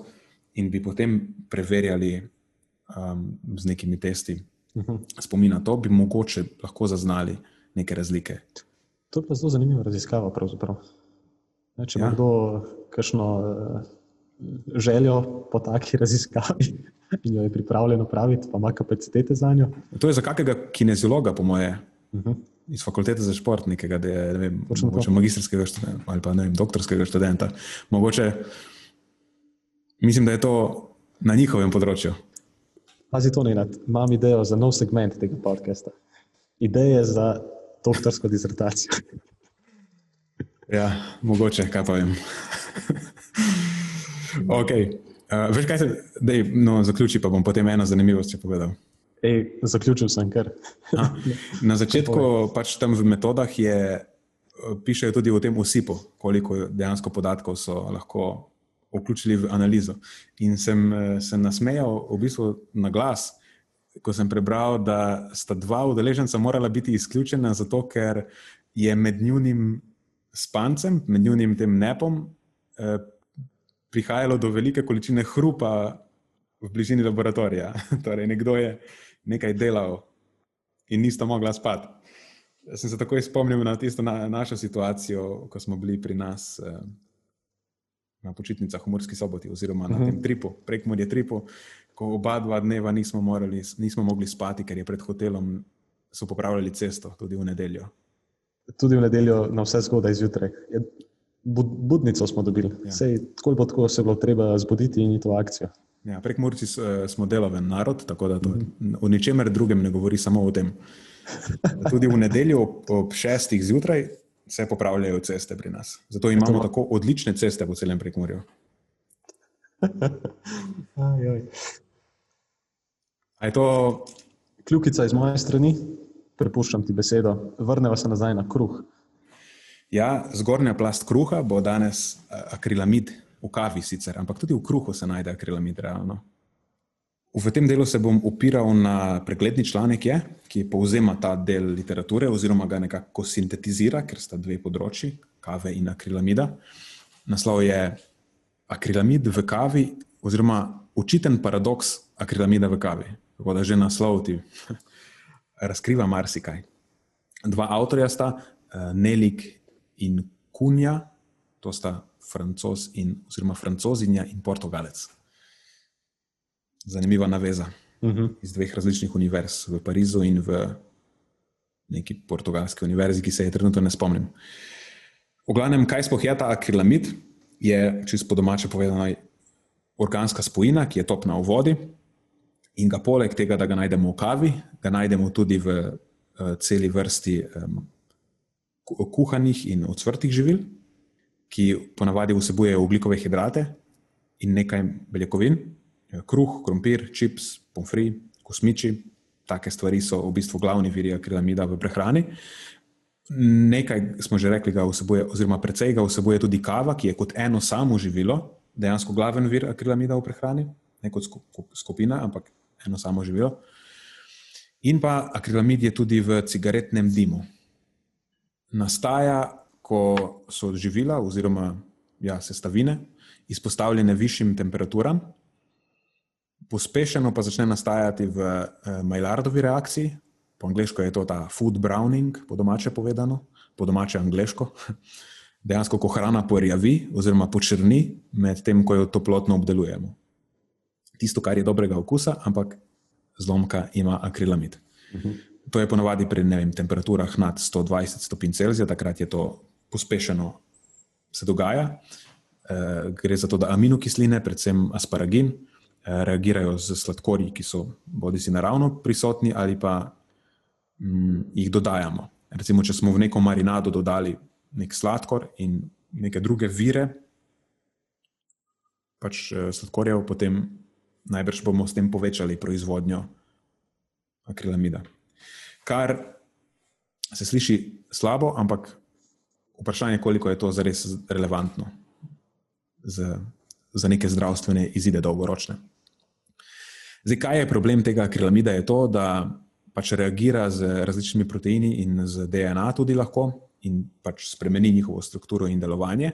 in bi potem preverjali um, z nekimi testi uh. -huh. spomina, to bi mogoče lahko zaznali neke razlike. To je pa zelo zanimiva raziskava. Ne, če ja. ima kdo kakšno uh, željo po taki [LAUGHS] raziskavi in jo je pripravljen opraviti, pa ima kapacitete za njo. To je za kakega kineziologa, po moje. Uh mhm. -huh iz fakultete za šport, nekega, da je ne vem, mogoče magistrskega študenta ali pa ne vem, doktorskega študenta. Mogoče, mislim, da je to na njihovem področju. Pazi to, Nenad, imam idejo za nov segment tega podcasta. Ideje za doktorsko disertacijo. [LAUGHS] ja, mogoče, kaj pa vem. [LAUGHS] ok. Uh, veš, kaj se, da je, no, zaključi, pa bom potem eno zanimivost povedal. Ej, zaključil sem kar. Na začetku, pač tam v metodah, je, pišejo tudi o tem osipu, koliko dejansko podatkov so lahko vključili v analizo. In sem eh, se nasmejal v bistvu na glas, ko sem prebral, da sta dva udeleženca morala biti izključena, zato ker je med njunim spancem, med njunim tem nepom, eh, prihajalo do velike količine hrupa v bližini laboratorija. [LAUGHS] torej, nekdo je nekaj delal in nista mogla spati. Jaz sem se takoj spomnil na tisto na, našo situacijo, ko smo bili pri nas eh, na počitnicah v Murski soboti, oziroma na uh -huh. tem mhm. tripu, prek Murje tripu, ko oba dva dneva nismo, morali, nismo mogli spati, ker je pred hotelom so popravljali cesto, tudi v nedeljo. Tudi v nedeljo, na vse zgodaj zjutraj. Bud, budnico smo dobili. Ja. Sej, tako bo tako se bilo treba zbuditi in iti v akcijo. Ja, prek Murci eh, smo deloven narod, tako da to o ničemer drugem ne govori, samo o tem. Tudi v nedeljo ob šestih zjutraj se popravljajo ceste pri nas. Zato imamo tako odlične ceste po celem prekmorju. [LAUGHS] Je to kljukica iz moje strani? Prepuščam ti besedo. Vrnemo se nazaj na kruh. Ja, zgornja plast kruha bo danes eh, akrilamid v kavi sicer, ampak tudi v kruhu se najde akrilamid realno. V tem delu se bom opiral na pregledni članek, je, ki povzema ta del literature oziroma ga nekako sintetizira, ker sta dve področji, kave in akrilamida. Naslov je Akrilamid v kavi oziroma učiten paradoks akrilamida v kavi. Tako da že naslov ti [LAUGHS] razkriva marsikaj. Dva avtorja sta, eh, Nelik in Kunja, to sta francos in, oziroma francozinja in portugalec. Zanimiva naveza uh mhm. -huh. iz dveh različnih univerz, v Parizu in v neki portugalski univerzi, ki se je trenutno ne spomnim. V glavnem, kaj sploh je ta akrilamid, je čisto po domače povedano organska spojina, ki je topna v vodi. In ga poleg tega, da ga najdemo v kavi, ga najdemo tudi v uh, celi vrsti um, kuhanih in odsvrtih živil ki ponavadi vsebujejo ugljikove hidrate in nekaj beljakovin, kruh, krompir, čips, pomfri, kosmiči. Take stvari so v bistvu glavni viri akrilamida v prehrani. Nekaj smo že rekli, da vsebuje, oziroma precej ga vsebuje tudi kava, ki je kot eno samo živilo, dejansko glaven vir akrilamida v prehrani, ne kot skupina, ampak eno samo živilo. In pa akrilamid je tudi v cigaretnem dimu. Nastaja ko so živila oziroma ja, sestavine izpostavljene višjim temperaturam, pospešeno pa začne nastajati v eh, Maillardovi reakciji, po angliško je to ta food browning, po domače povedano, po domače angliško. [LAUGHS] Dejansko, ko hrana porjavi oziroma počrni, medtem ko jo toplotno obdelujemo. Tisto, kar je dobrega okusa, ampak zlomka ima akrilamid. Uh mhm. -huh. To je ponovadi pri vem, temperaturah nad 120 stopinj Celzija, takrat je to pospešeno se dogaja. Uh, gre za to, da aminokisline, predvsem asparagin, reagirajo z sladkorji, ki so bodi si naravno prisotni ali pa mm, jih dodajamo. Recimo, če smo v neko marinado dodali nek sladkor in neke druge vire, pač eh, sladkorjev, potem najbrž bomo s tem povečali proizvodnjo akrilamida. Kar se sliši slabo, ampak vprašanje je, koliko je to zares relevantno za, za neke zdravstvene izide dolgoročne. Zdaj, kaj je problem tega akrilamida? Je to, da pač reagira z različnimi proteini in z DNA tudi lahko in pač spremeni njihovo strukturo in delovanje.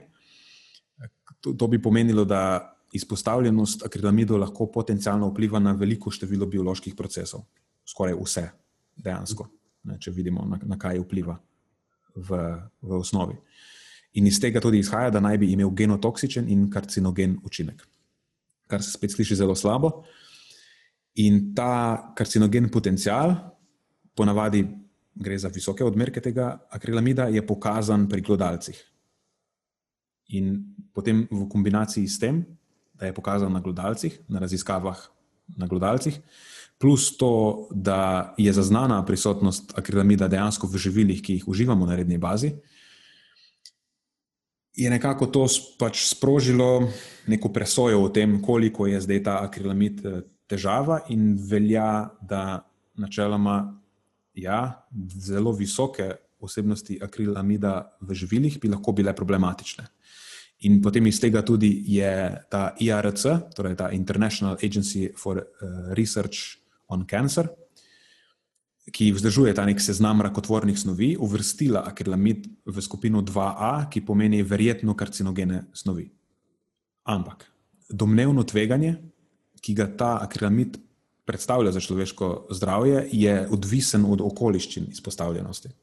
To, to bi pomenilo, da izpostavljenost akrilamidu lahko potencialno vpliva na veliko število bioloških procesov, skoraj vse, dejansko, ne, če vidimo, na, na kaj vpliva v, v osnovi. In iz tega tudi izhaja, da naj bi imel genotoksičen in karcinogen učinek, kar se spet sliši zelo slabo. In ta karcinogen potencial, ponavadi gre za visoke odmerke tega akrilamida, je pokazan pri glodalcih. In potem v kombinaciji s tem da je pokazal na gledalcih, na raziskavah na gledalcih, plus to, da je zaznana prisotnost akrilamida dejansko v živilih, ki jih uživamo na redni bazi, je nekako to pač sprožilo neko presojo o tem, koliko je zdaj ta akrilamid eh, težava, in velja, da načeloma ja, zelo visoke osebnosti akrilamida v živilih bi lahko bile problematične. In potem iz tega tudi je ta IRC, torej ta International Agency for eh, Research on Cancer, ki vzdržuje ta nek seznam rakotvornih snovi, uvrstila akrilamid v skupino 2A, ki pomeni verjetno karcinogene snovi. Ampak domnevno tveganje, ki ga ta akrilamid predstavlja za človeško zdravje, je odvisen od okoliščin izpostavljenosti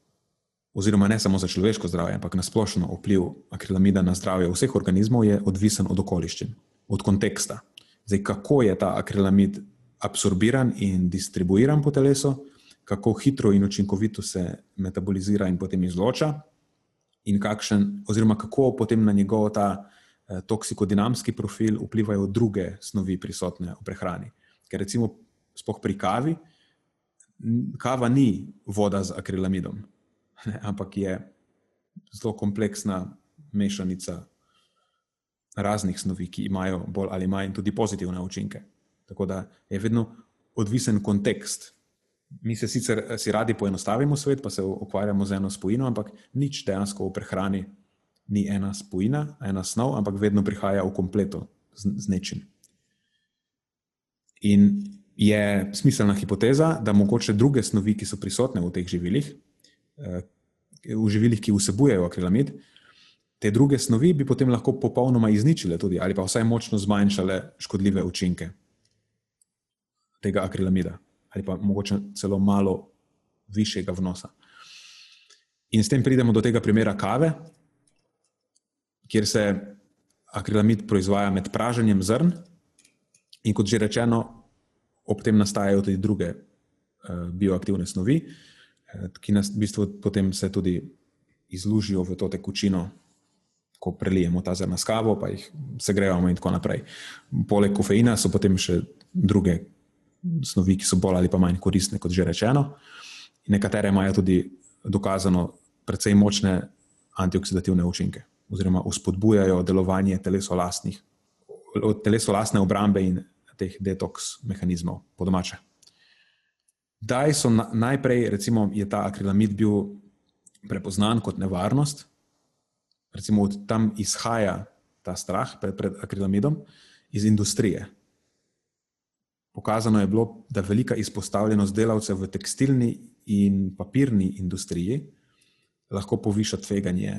oziroma ne samo za človeško zdravje, ampak na splošno vpliv akrilamida na zdravje vseh organizmov, je odvisen od okoliščin, od konteksta. Zdaj, kako je ta akrilamid absorbiran in distribuiran po telesu, kako hitro in učinkovito se metabolizira in potem izloča, in kakšen, oziroma kako potem na njegov ta eh, toksikodinamski profil vplivajo druge snovi prisotne v prehrani. Ker recimo, spoh pri kavi, kava ni voda z akrilamidom [LAUGHS] ne, ampak je zelo kompleksna mešanica raznih snovi, ki imajo bolj ali manj tudi pozitivne učinke. Tako da je vedno odvisen kontekst. Mi se sicer si radi poenostavimo svet, pa se ukvarjamo z eno spojino, ampak nič dejansko v prehrani ni ena spojina, ena snov, ampak vedno prihaja v kompleto z, z nečim. In je smiselna hipoteza, da mogoče druge snovi, ki so prisotne v teh živilih, eh, v živilih, ki vsebujejo akrilamid, te druge snovi bi potem lahko popolnoma izničile tudi ali pa vsaj močno zmanjšale škodljive učinke tega akrilamida ali pa mogoče celo malo višjega vnosa. In s tem pridemo do tega primera kave, kjer se akrilamid proizvaja med praženjem zrn, in kot že rečeno, ob tem nastajajo tudi druge uh, bioaktivne snovi, Eh, ki nas v bistvu potem se tudi izlužijo v to tekočino, ko prelijemo ta zrna s kavo, pa jih segrejamo in tako naprej. Poleg kofeina so potem še druge snovi, ki so bolj ali pa manj koristne, kot že rečeno. Nekatere imajo tudi dokazano precej močne antioksidativne učinke, oziroma uspodbujajo delovanje telesolastnih, telesolastne obrambe in teh detoks mehanizmov, po domače. Kdaj so na, najprej, recimo, je ta akrilamid bil prepoznan kot nevarnost, recimo od tam izhaja ta strah pred, pred akrilamidom iz industrije. Pokazano je bilo, da velika izpostavljenost delavcev v tekstilni in papirni industriji lahko poviša tveganje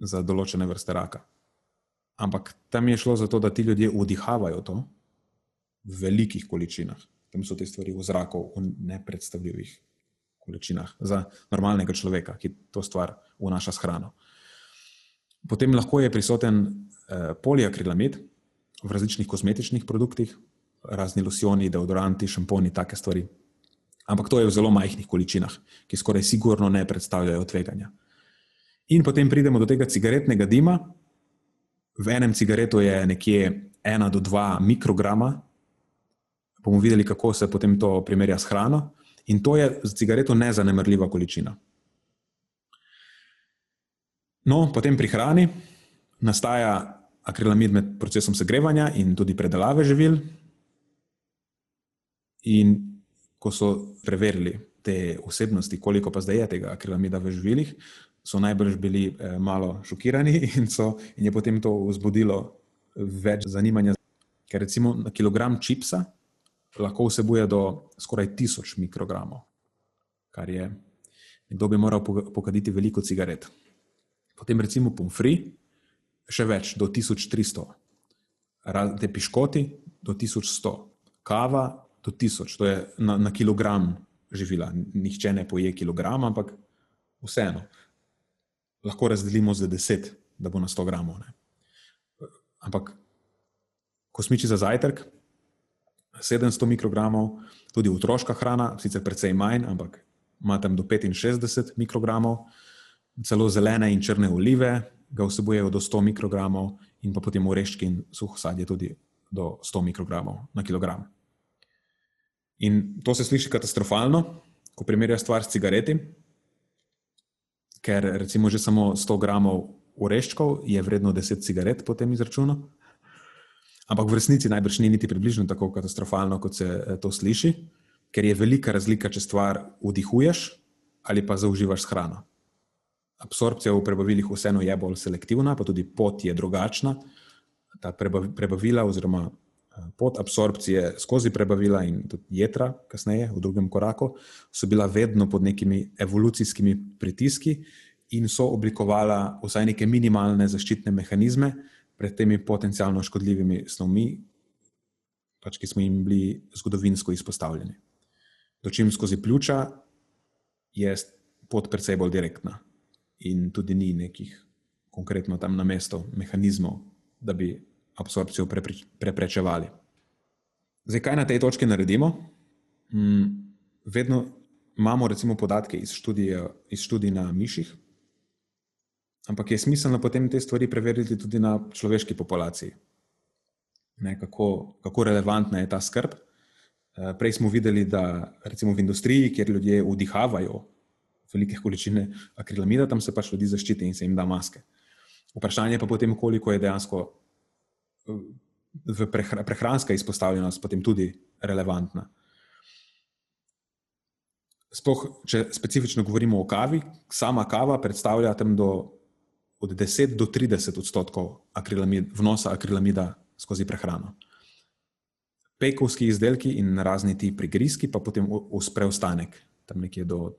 za določene vrste raka. Ampak tam je šlo za to, da ti ljudje vdihavajo to v velikih količinah tam so te stvari v zraku v nepredstavljivih količinah za normalnega človeka, ki to stvar vnaša s hrano. Potem lahko je prisoten eh, poliakrilamid v različnih kozmetičnih produktih, razni losioni, deodoranti, šamponi, take stvari. Ampak to je v zelo majhnih količinah, ki skoraj sigurno ne predstavljajo tveganja. In potem pridemo do tega cigaretnega dima. V enem cigaretu je nekje 1 do 2 mikrograma bomo videli, kako se potem to primerja s hrano. In to je za cigareto nezanemrljiva količina. No, potem pri hrani nastaja akrilamid med procesom segrevanja in tudi predelave živil. In ko so preverili te osebnosti, koliko pa zdaj je tega akrilamida v živilih, so najbrž bili eh, malo šokirani [LAUGHS] in, so, in je potem to vzbudilo več zanimanja. Ker recimo na kilogram čipsa lahko vsebuje do skoraj tisoč mikrogramov, kar je, kdo bi moral pokaditi veliko cigaret. Potem recimo pomfri, še več, do 1300, te piškoti do 1100, kava do 1000, to je na, na kilogram živila. Nihče ne poje kilogram, ampak vseeno. Lahko razdelimo za 10, da bo na 100 gramov. Ne. Ampak kosmiči za zajtrk, 700 mikrogramov, tudi otroška hrana, sicer precej manj, ampak ima tam do 65 mikrogramov, celo zelene in črne olive ga vsebujejo do 100 mikrogramov, in pa potem oreščki in suho sadje tudi do 100 mikrogramov na kilogram. In to se sliši katastrofalno, ko primerja stvar s cigareti, ker recimo že samo 100 gramov oreščkov je vredno 10 cigaret po tem izračunu. Ampak v resnici najbrž ni niti približno tako katastrofalno, kot se eh, to sliši, ker je velika razlika, če stvar vdihuješ ali pa zauživaš s hrano. Absorpcija v prebavilih vseeno je bolj selektivna, pa tudi pot je drugačna. Ta prebavila oziroma pot absorpcije skozi prebavila in tudi jedra, kasneje v drugem koraku, so bila vedno pod nekimi evolucijskimi pritiski in so oblikovala vsaj neke minimalne zaščitne mehanizme, pred temi potencialno škodljivimi snovmi, pač, ki smo jim bili zgodovinsko izpostavljeni. Dočim skozi pljuča je pot precej bolj direktna in tudi ni nekih konkretno tam na mesto mehanizmov, da bi absorpcijo preprečevali. Zdaj, kaj na tej točki naredimo? Hmm, vedno imamo recimo podatke iz študije, iz študij na miših, Ampak je smiselno potem te stvari preveriti tudi na človeški populaciji. Ne, kako, kako relevantna je ta skrb. Eh, prej smo videli, da recimo v industriji, kjer ljudje vdihavajo velike količine akrilamida, tam se pač ljudi zaščiti in se jim da maske. Vprašanje pa potem, koliko je dejansko eh, v prehranska izpostavljenost potem tudi relevantna. Sploh, če specifično govorimo o kavi, sama kava predstavlja tam do od 10 do 30 odstotkov akrilamid, vnosa akrilamida skozi prehrano. Pejkovski izdelki in razni ti prigrizki, pa potem uspe ostanek, tam nekje do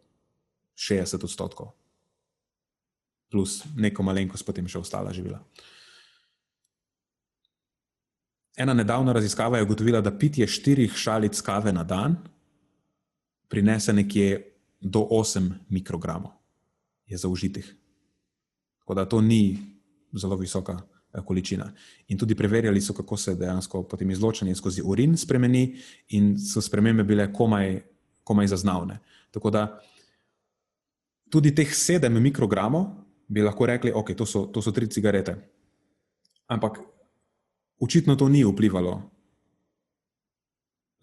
60 odstotkov, plus neko malenkost, potem še ostala živila. Ena nedavna raziskava je ugotovila, da pitje štirih šalic kave na dan prinese nekje do 8 mikrogramov, je zaužitih. Tako da to ni zelo visoka eh, količina. In tudi preverjali so, kako se dejansko potem izločanje skozi urin spremeni, in so spremembe bile komaj, komaj zaznavne. Tako da tudi teh sedem mikrogramov bi lahko rekli, okay, to, to so tri cigarete. Ampak očitno to ni vplivalo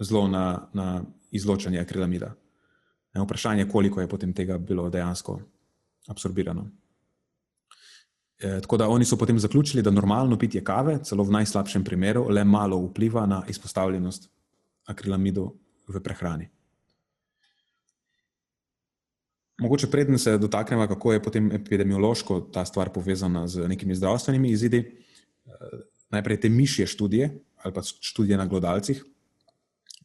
zelo na, na izločanje akrilamida. Vprašanje je, koliko je potem tega bilo dejansko absorbirano. Eh, tako da oni so potem zaključili, da normalno pitje kave, celo v najslabšem primeru, le malo vpliva na izpostavljenost akrilamidu v prehrani. Mogoče predtem se dotaknemo, kako je potem epidemiološko ta stvar povezana z nekimi zdravstvenimi izidi. Najprej te mišje študije ali pa študije na glodalcih,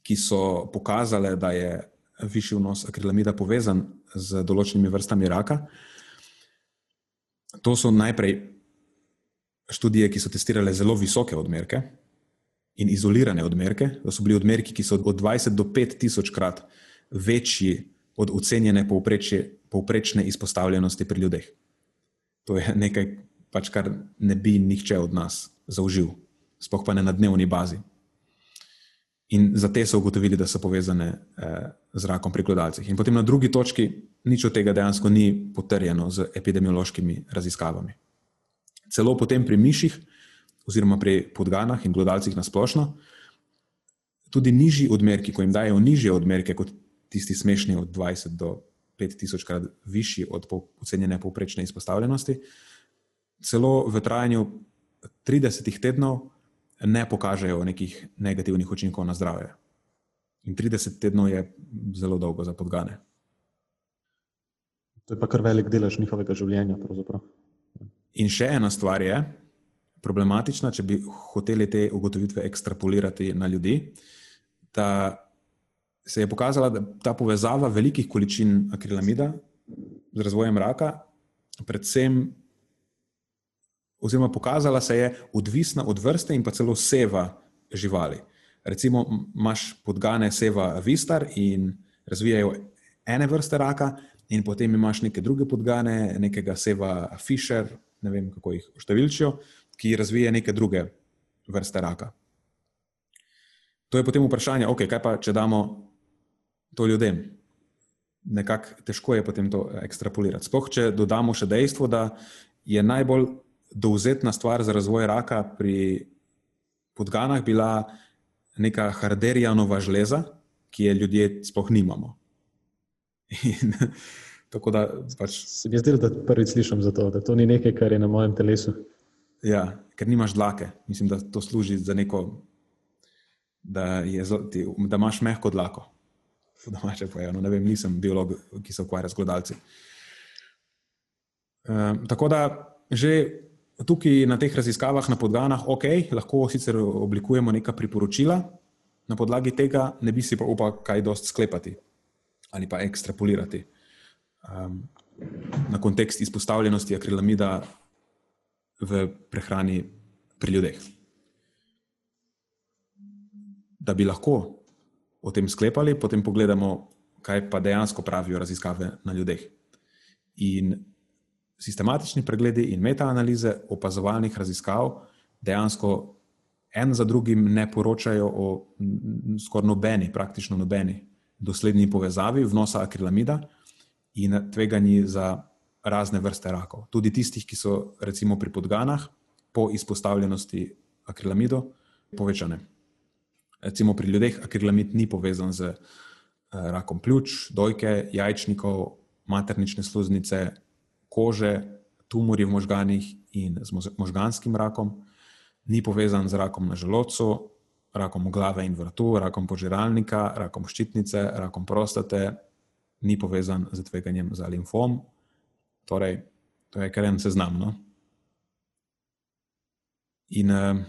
ki so pokazale, da je višji vnos akrilamida povezan z določenimi vrstami raka. To so najprej študije, ki so testirale zelo visoke odmerke in izolirane odmerke. To so bili odmerki, ki so od 20 do 5 tisoč krat večji od ocenjene povprečne izpostavljenosti pri ljudeh. To je nekaj, pač, kar ne bi nihče od nas zaužil, sploh pa ne na dnevni bazi. In za te so ugotovili, da so povezane eh, z rakom pri gledalcih. In potem na drugi točki, nič od tega dejansko ni potrjeno z epidemiološkimi raziskavami. Celo potem pri miših, oziroma pri podganah in gledalcih na splošno, tudi nižji odmerki, ko jim dajo nižje odmerke kot tisti smešni od 20 do 5000 krat višji od ocenjene povprečne izpostavljenosti, celo v trajanju 30 tednov ne pokažejo nekih negativnih učinkov na zdravje. In 30 tednov je zelo dolgo za podgane. To je pa kar velik delež njihovega življenja. Pravzaprav. In še ena stvar je problematična, če bi hoteli te ugotovitve ekstrapolirati na ljudi. Da se je pokazala, da ta povezava velikih količin akrilamida z razvojem raka, predvsem, oziroma pokazala se je odvisna od vrste in pa celo seva živali. Recimo, imaš podgane seva Vistar in razvijajo ene vrste raka, in potem imaš neke druge podgane, nekega seva Fisher, ne vem kako jih številčijo, ki razvije neke druge vrste raka. To je potem vprašanje, okay, kaj pa če damo to ljudem. Nekako težko je potem to ekstrapolirati. Sploh, če dodamo še dejstvo, da je najbolj dovzetna stvar za razvoj raka pri podganah bila neka harderijanova žleza, ki je ljudje sploh nimamo. In, [LAUGHS] tako da. Pač, Se mi zdi, da prvič slišim za to, da to ni nekaj, kar je na mojem telesu. Ja, ker nimaš dlake. Mislim, da to služi za neko, da, je, da imaš mehko dlako domače povedano. Ne vem, nisem biolog, ki se ukvarja z gledalci. Um, ehm, tako da že tukaj na teh raziskavah na podganah, ok, lahko sicer oblikujemo neka priporočila, na podlagi tega ne bi si pa upal kaj dost sklepati ali pa ekstrapolirati um, na kontekst izpostavljenosti akrilamida v prehrani pri ljudeh. Da bi lahko o tem sklepali, potem pogledamo, kaj pa dejansko pravijo raziskave na ljudeh. In sistematični pregledi in metaanalize opazovalnih raziskav dejansko en za drugim ne poročajo o skoraj nobeni, praktično nobeni dosledni povezavi vnosa akrilamida in tveganji za razne vrste rakov. Tudi tistih, ki so recimo pri podganah po izpostavljenosti akrilamidu povečane. Recimo pri ljudeh akrilamid ni povezan z eh, rakom pljuč, dojke, jajčnikov, maternične sluznice, kože, tumori v možganih in z možganskim rakom, ni povezan z rakom na želodcu, rakom glave in vrtu, rakom požiralnika, rakom ščitnice, rakom prostate, ni povezan z tveganjem za limfom. Torej, to je kar en seznam. No? In uh,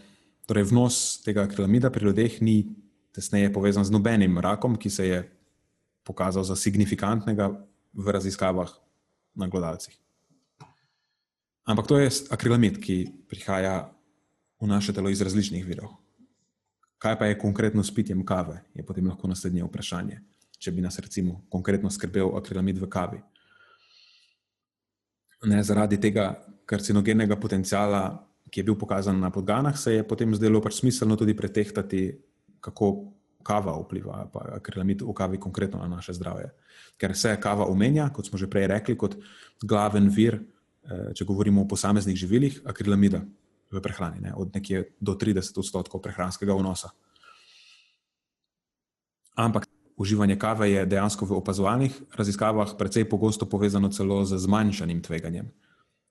Torej, vnos tega akrilamida pri ljudeh ni tesneje povezan z nobenim rakom, ki se je pokazal za signifikantnega v raziskavah na gledalcih. Ampak to je akrilamid, ki prihaja v naše telo iz različnih virov. Kaj pa je konkretno s pitjem kave, je potem lahko naslednje vprašanje. Če bi nas recimo konkretno skrbel akrilamid v kavi. Ne zaradi tega karcinogenega potencijala ki je bil pokazan na podganah, se je potem zdelo pač smiselno tudi pretehtati, kako kava vpliva, pa akrilamid v kavi konkretno na naše zdravje. Ker se kava omenja, kot smo že prej rekli, kot glaven vir, če govorimo o posameznih živilih, akrilamida v prehrani, ne, od nekje do 30 odstotkov prehranskega vnosa. Ampak uživanje kave je dejansko v opazovalnih raziskavah precej pogosto povezano celo z zmanjšanim tveganjem.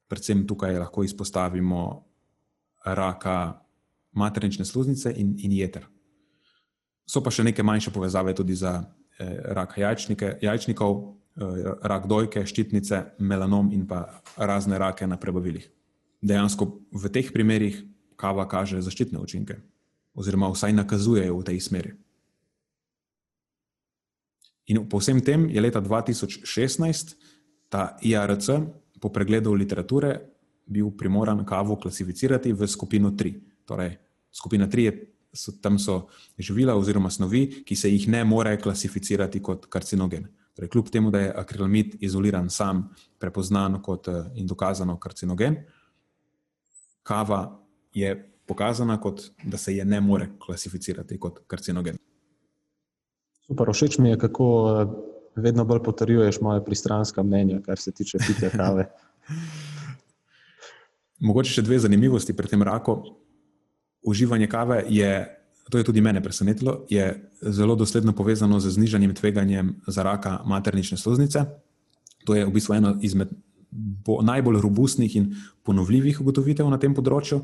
Predvsem tukaj lahko izpostavimo raka maternične sluznice in, in jeter. So pa še neke manjše povezave tudi za eh, rak jajčnikov, eh, rak dojke, ščitnice, melanom in pa razne rake na prebavilih. Dejansko v teh primerih kava kaže zaščitne učinke, oziroma vsaj nakazujejo v tej smeri. In po vsem tem je leta 2016 ta IRC po pregledu literature bil primoran kavo klasificirati v skupino 3. Torej, skupina 3 je, so, tam so živila oziroma snovi, ki se jih ne more klasificirati kot karcinogen. Torej, kljub temu, da je akrilamid izoliran sam, prepoznan kot eh, in dokazano karcinogen, kava je pokazana kot, da se je ne more klasificirati kot karcinogen. Super, všeč mi je, kako eh, vedno bolj potrjuješ moje pristranska mnenja, kar se tiče pitja kave. [LAUGHS] [LAUGHS] Mogoče še dve zanimivosti pri tem raku. Uživanje kave je to je tudi mene presenetilo, je zelo dosledno povezano z znižanjem tveganjem za raka maternične sluznice. To je v bistvu ena izmed najbolj robustnih in ponovljivih ugotovitev na tem področju.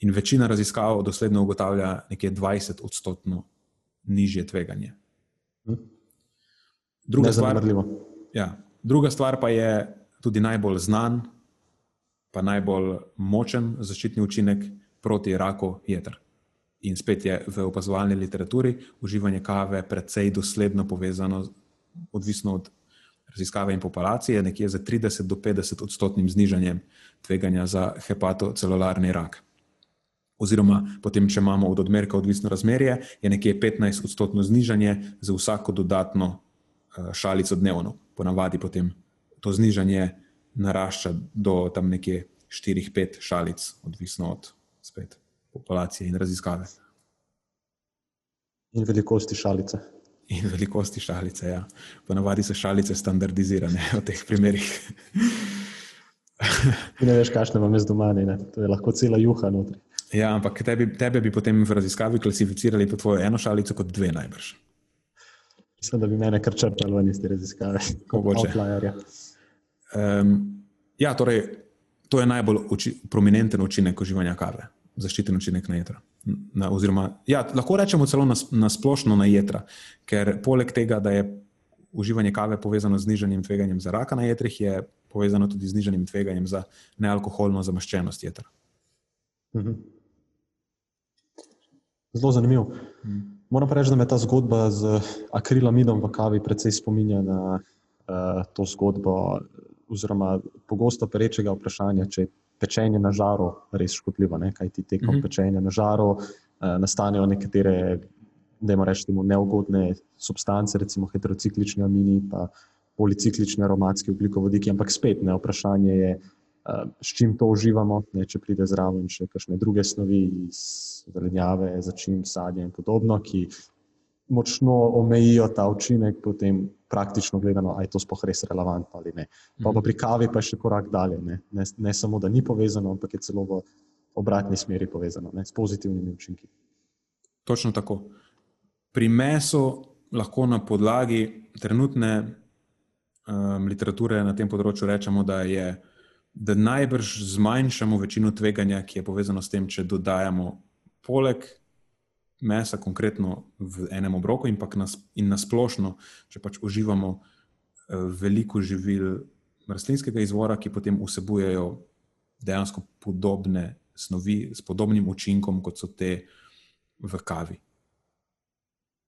In večina raziskav dosledno ugotavlja nekje 20 odstotkov nižje tveganje. Hm. Druga stvar, ja, druga stvar pa je tudi najbolj znan, pa najbolj močen zaščitni učinek proti raku jeter. In spet je v opazovalni literaturi uživanje kave precej dosledno povezano, odvisno od raziskave in populacije, nekje za 30 do 50 odstotnim znižanjem tveganja za hepatocelularni rak. Oziroma, potem, če imamo od odmerka odvisno razmerje, je nekje 15 odstotno znižanje za vsako dodatno eh, šalico dnevno. Ponavadi potem to znižanje narašča do tam nekje 4-5 šalic, odvisno od spet populacije in raziskave. In velikosti šalice. In velikosti šalice, ja. Ponavadi so šalice standardizirane v teh primerih. ne veš, kakšne vam je z doma, ne? to je lahko cela juha notri. Ja, ampak tebi, tebe bi potem v raziskavi klasificirali po tvojo eno šalico kot dve najbrž. Mislim, da bi mene kar črpali ven iz te raziskave, kot outlier. Um, ja, torej, to je najbolj uči, prominenten učinek uživanja kave zaščiten učinek na jedra. Na, oziroma, ja, lahko rečemo celo na, na splošno na jedra, ker poleg tega, da je uživanje kave povezano z znižanjem tveganjem za raka na jedrih, je povezano tudi z znižanjem tveganjem za nealkoholno zamaščenost jedra. Mhm. Zelo zanimivo. Mhm. Moram pa reči, da me ta zgodba z akrilamidom v kavi precej spominja na uh, to zgodbo, oziroma pogosto perečega vprašanja, če je pečenje na žaru res škodljivo, ne? kaj ti tekom mm -hmm. pečenja na žaru uh, nastanejo nekatere, da imamo reči, neugodne substance, recimo heterociklični amini, pa policiklični aromatski ugljikovodiki, ampak spet ne vprašanje je. Uh, s čim to uživamo, ne, če pride zraven še kakšne druge snovi, iz zelenjave, začim sadja in podobno, ki močno omejijo ta učinek, potem praktično gledano, ali je to sploh res relevantno ali ne. Pa, pa mhm. pri kavi pa je še korak dalje. Ne, ne, ne samo, da ni povezano, ampak je celo v obratni smeri povezano ne, s pozitivnimi učinki. Točno tako. Pri mesu lahko na podlagi trenutne um, literature na tem področju rečemo, da, je, da najbrž zmanjšamo večino tveganja, ki je povezano s tem, če dodajamo poleg mesa, konkretno v enem obroku, in, nas, in nasplošno, če pač uživamo eh, veliko živil rastlinskega izvora, ki potem vsebujejo dejansko podobne snovi s podobnim učinkom, kot so te v kavi.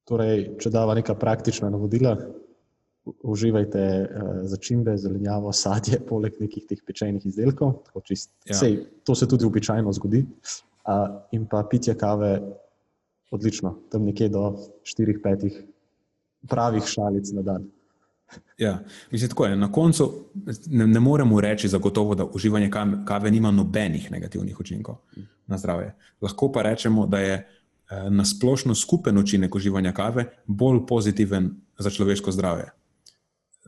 Torej, če dava neka praktična navodila, uživajte uh, začimbe, zelenjavo, sadje, [LAUGHS] poleg nekih teh pečenih izdelkov. Čist, ja. sej, to se tudi običajno zgodi. Uh, in pa pitje kave odlično, tam nekje do 4-5 pravih šalic na dan. Ja, mislim, tako je. Na koncu ne, ne moremo reči zagotovo, da uživanje kave nima nobenih negativnih učinkov na zdravje. Lahko pa rečemo, da je eh, na splošno skupen učinek uživanja kave bolj pozitiven za človeško zdravje.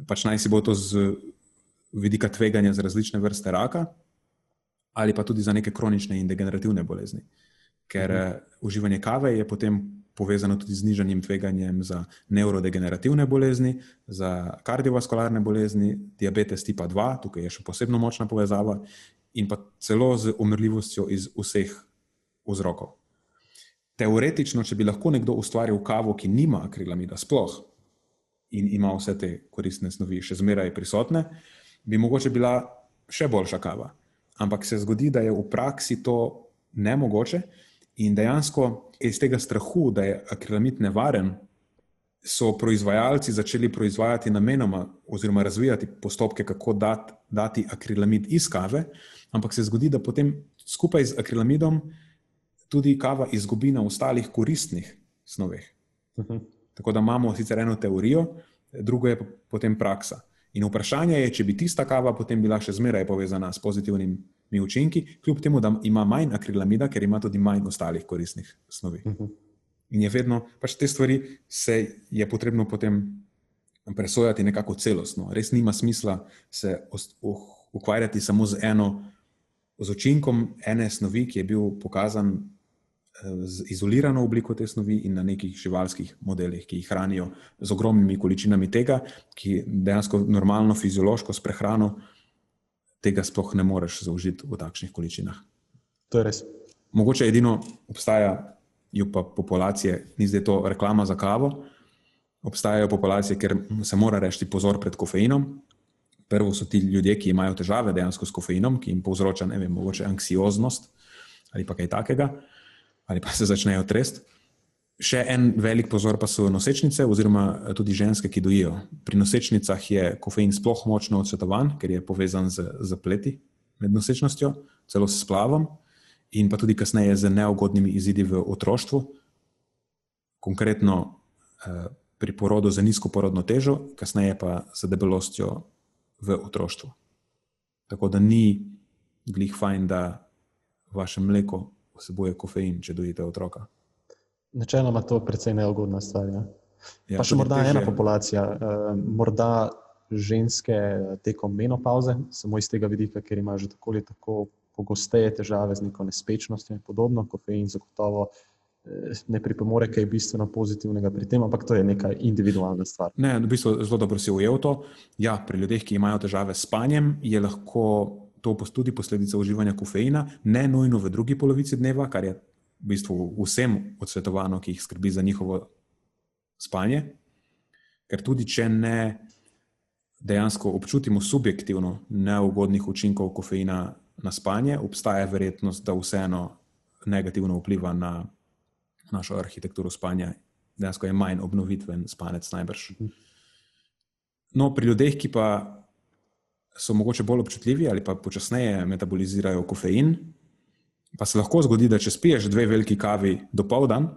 Pač naj si bo to z vidika tveganja za različne vrste raka, ali pa tudi za neke kronične in degenerativne bolezni. Uh, ker uh, uživanje kave je potem povezano tudi z nižanjem tveganjem za neurodegenerativne bolezni, za kardiovaskularne bolezni, diabetes tipa 2, tukaj je še posebno močna povezava, in pa celo z umrljivostjo iz vseh vzrokov. Teoretično, če bi lahko nekdo ustvaril kavo, ki nima akrilamida, sploh in ima vse te koristne snovi še zmeraj prisotne, bi mogoče bila še boljša kava. Ampak se zgodi, da je v praksi to nemogoče, In dejansko iz tega strahu, da je akrilamid nevaren, so proizvajalci začeli proizvajati namenoma oziroma razvijati postopke, kako dat, dati akrilamid iz kave, ampak se zgodi, da potem skupaj z akrilamidom tudi kava izgubi na ostalih koristnih snoveh. Uh. -huh. Tako da imamo sicer eno teorijo, drugo je potem praksa. In vprašanje je, če bi tista kava potem bila še zmeraj povezana s pozitivnim učinki, kljub temu, da ima manj akrilamida, ker ima tudi manj ostalih koristnih snovi. Uh mhm. -huh. In je vedno, pač te stvari se je potrebno potem presojati nekako celostno. Res nima smisla se ukvarjati samo z eno, z učinkom ene snovi, ki je bil pokazan z izolirano obliko te snovi in na nekih živalskih modelih, ki jih hranijo z ogromnimi količinami tega, ki dejansko normalno fiziološko s prehrano tega sploh ne moreš zaužiti v takšnih količinah. To je res. Mogoče edino obstajajo pa populacije, ni zdaj to reklama za kavo, obstajajo populacije, ker se mora reči pozor pred kofeinom. Prvo so ti ljudje, ki imajo težave dejansko s kofeinom, ki jim povzroča, ne vem, mogoče anksioznost ali pa kaj takega ali pa se začnejo tresti. Še en velik pozor pa so nosečnice, oziroma eh, tudi ženske, ki dojijo. Pri nosečnicah je kofein sploh močno odsvetovan, ker je povezan z zapleti med nosečnostjo, celo s splavom, in pa tudi kasneje z neugodnimi izidi v otroštvu, konkretno eh, pri porodu za nizko porodno težo, kasneje pa z debelostjo v otroštvu. Tako da ni glih fajn, da vaše mleko vsebuje kofein, če dojite otroka. Načeloma to je precej neugodna stvar. Ja. Ja, pa še morda ena populacija, uh, morda ženske tekom menopauze, samo iz tega vidika, ker imajo že tako ali tako pogosteje težave z neko nespečnostjo in podobno. Kofein zagotovo eh, ne pripomore kaj bistveno pozitivnega pri tem, ampak to je neka individualna stvar. Ne, v bistvu zelo dobro si ujel to. Ja, pri ljudeh, ki imajo težave s spanjem, je lahko to tudi posledica uživanja kofeina, ne nujno v drugi polovici dneva, kar je v bistvu vsem odsvetovano, ki jih skrbi za njihovo spanje. Ker tudi če ne dejansko občutimo subjektivno neugodnih učinkov kofeina na spanje, obstaja verjetnost, da vseeno negativno vpliva na našo arhitekturo spanja. Dejansko je manj obnovitven spanec, najbrž. No, pri ljudeh, ki pa so mogoče bolj občutljivi ali pa počasneje metabolizirajo kofein. Pa se lahko zgodi, da če spiješ dve veliki kavi do povdan,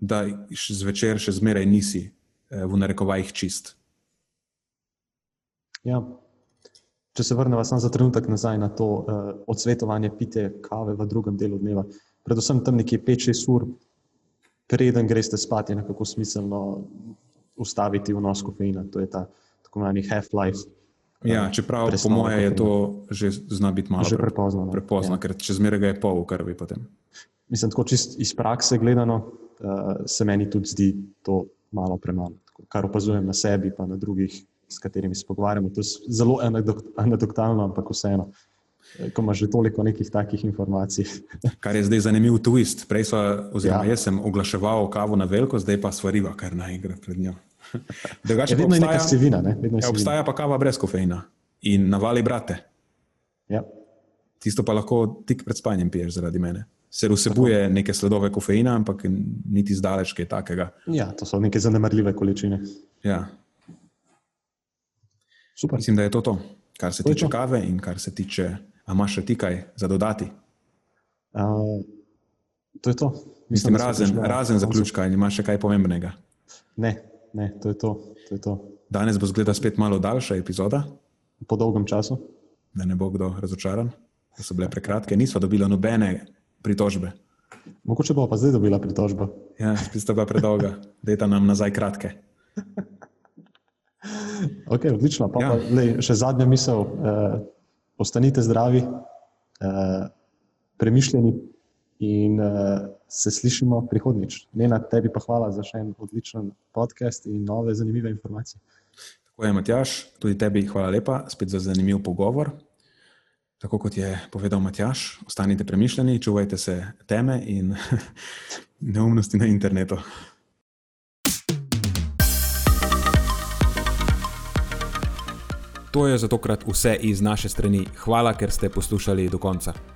da zvečer še zmeraj nisi eh, v narekovajih čist. Ja. Če se vrnemo samo za trenutek nazaj na to uh, odsvetovanje pite kave v drugem delu dneva, predvsem tam nekje 5-6 ur, preden greš spat, je nekako smiselno ustaviti vnos kofeina. To je ta tako imenovani half-life. Ja, čeprav po mojem je to že zna biti malo že prepozno. No. Prepozno, ja. ker če zmeraj ga je pol krvi. Potem. Mislim, tako čist iz prakse gledano, uh, se meni tudi zdi to malo premalo. Kar opazujem na sebi, pa na drugih, s katerimi se pogovarjamo. To je zelo anekdotalno, ampak vseeno. Eh, ko imaš že toliko nekih takih informacij. [LAUGHS] Kar je zdaj zanimiv twist. Prej smo, oziroma ja. jaz sem oglaševal kavo na veliko, zdaj pa svariva, kar naj gre pred njo. Drugače, ja, vedno obstaja, je neka sivina. Ne? Je ja, obstaja pa kava brez kofeina in navali brate. Ja. Tisto pa lahko tik pred spanjem piješ zaradi mene. Se vsebuje Tako. neke sledove kofeina, ampak niti zdaleč kaj takega. Ja, to so neke zanemarljive količine. Ja. Super. Mislim, da je to to, kar se to tiče to. kave in kar se tiče. A imaš še ti kaj za dodati? Uh, to je to. Mislim, Mislim razen, razen zaključka, ali imaš še kaj pomembnega? Ne, Ne, to je to. to, je to. Danes bo zgleda spet malo daljša epizoda. Po dolgem času. Da ne bo kdo razočaran, da so bile prekratke, nismo dobili nobene pritožbe. Mogoče bo pa zdaj dobila pritožbo. Ja, spet sta bila predolga, da je ta nam nazaj kratke. ok, odlično. Pa, ja. pa, lej, še zadnja misel. Eh, ostanite zdravi, eh, premišljeni in eh, se slišimo prihodnjič. Ne na tebi, pa hvala za še en odličen podcast in nove zanimive informacije. Tako je, Matjaš, tudi tebi hvala lepa spet za zanimiv pogovor. Tako kot je povedal Matjaš, ostanite premišljeni, čuvajte se teme in [LAUGHS] neumnosti na internetu. To je za tokrat vse iz naše strani. Hvala, ker ste poslušali do konca.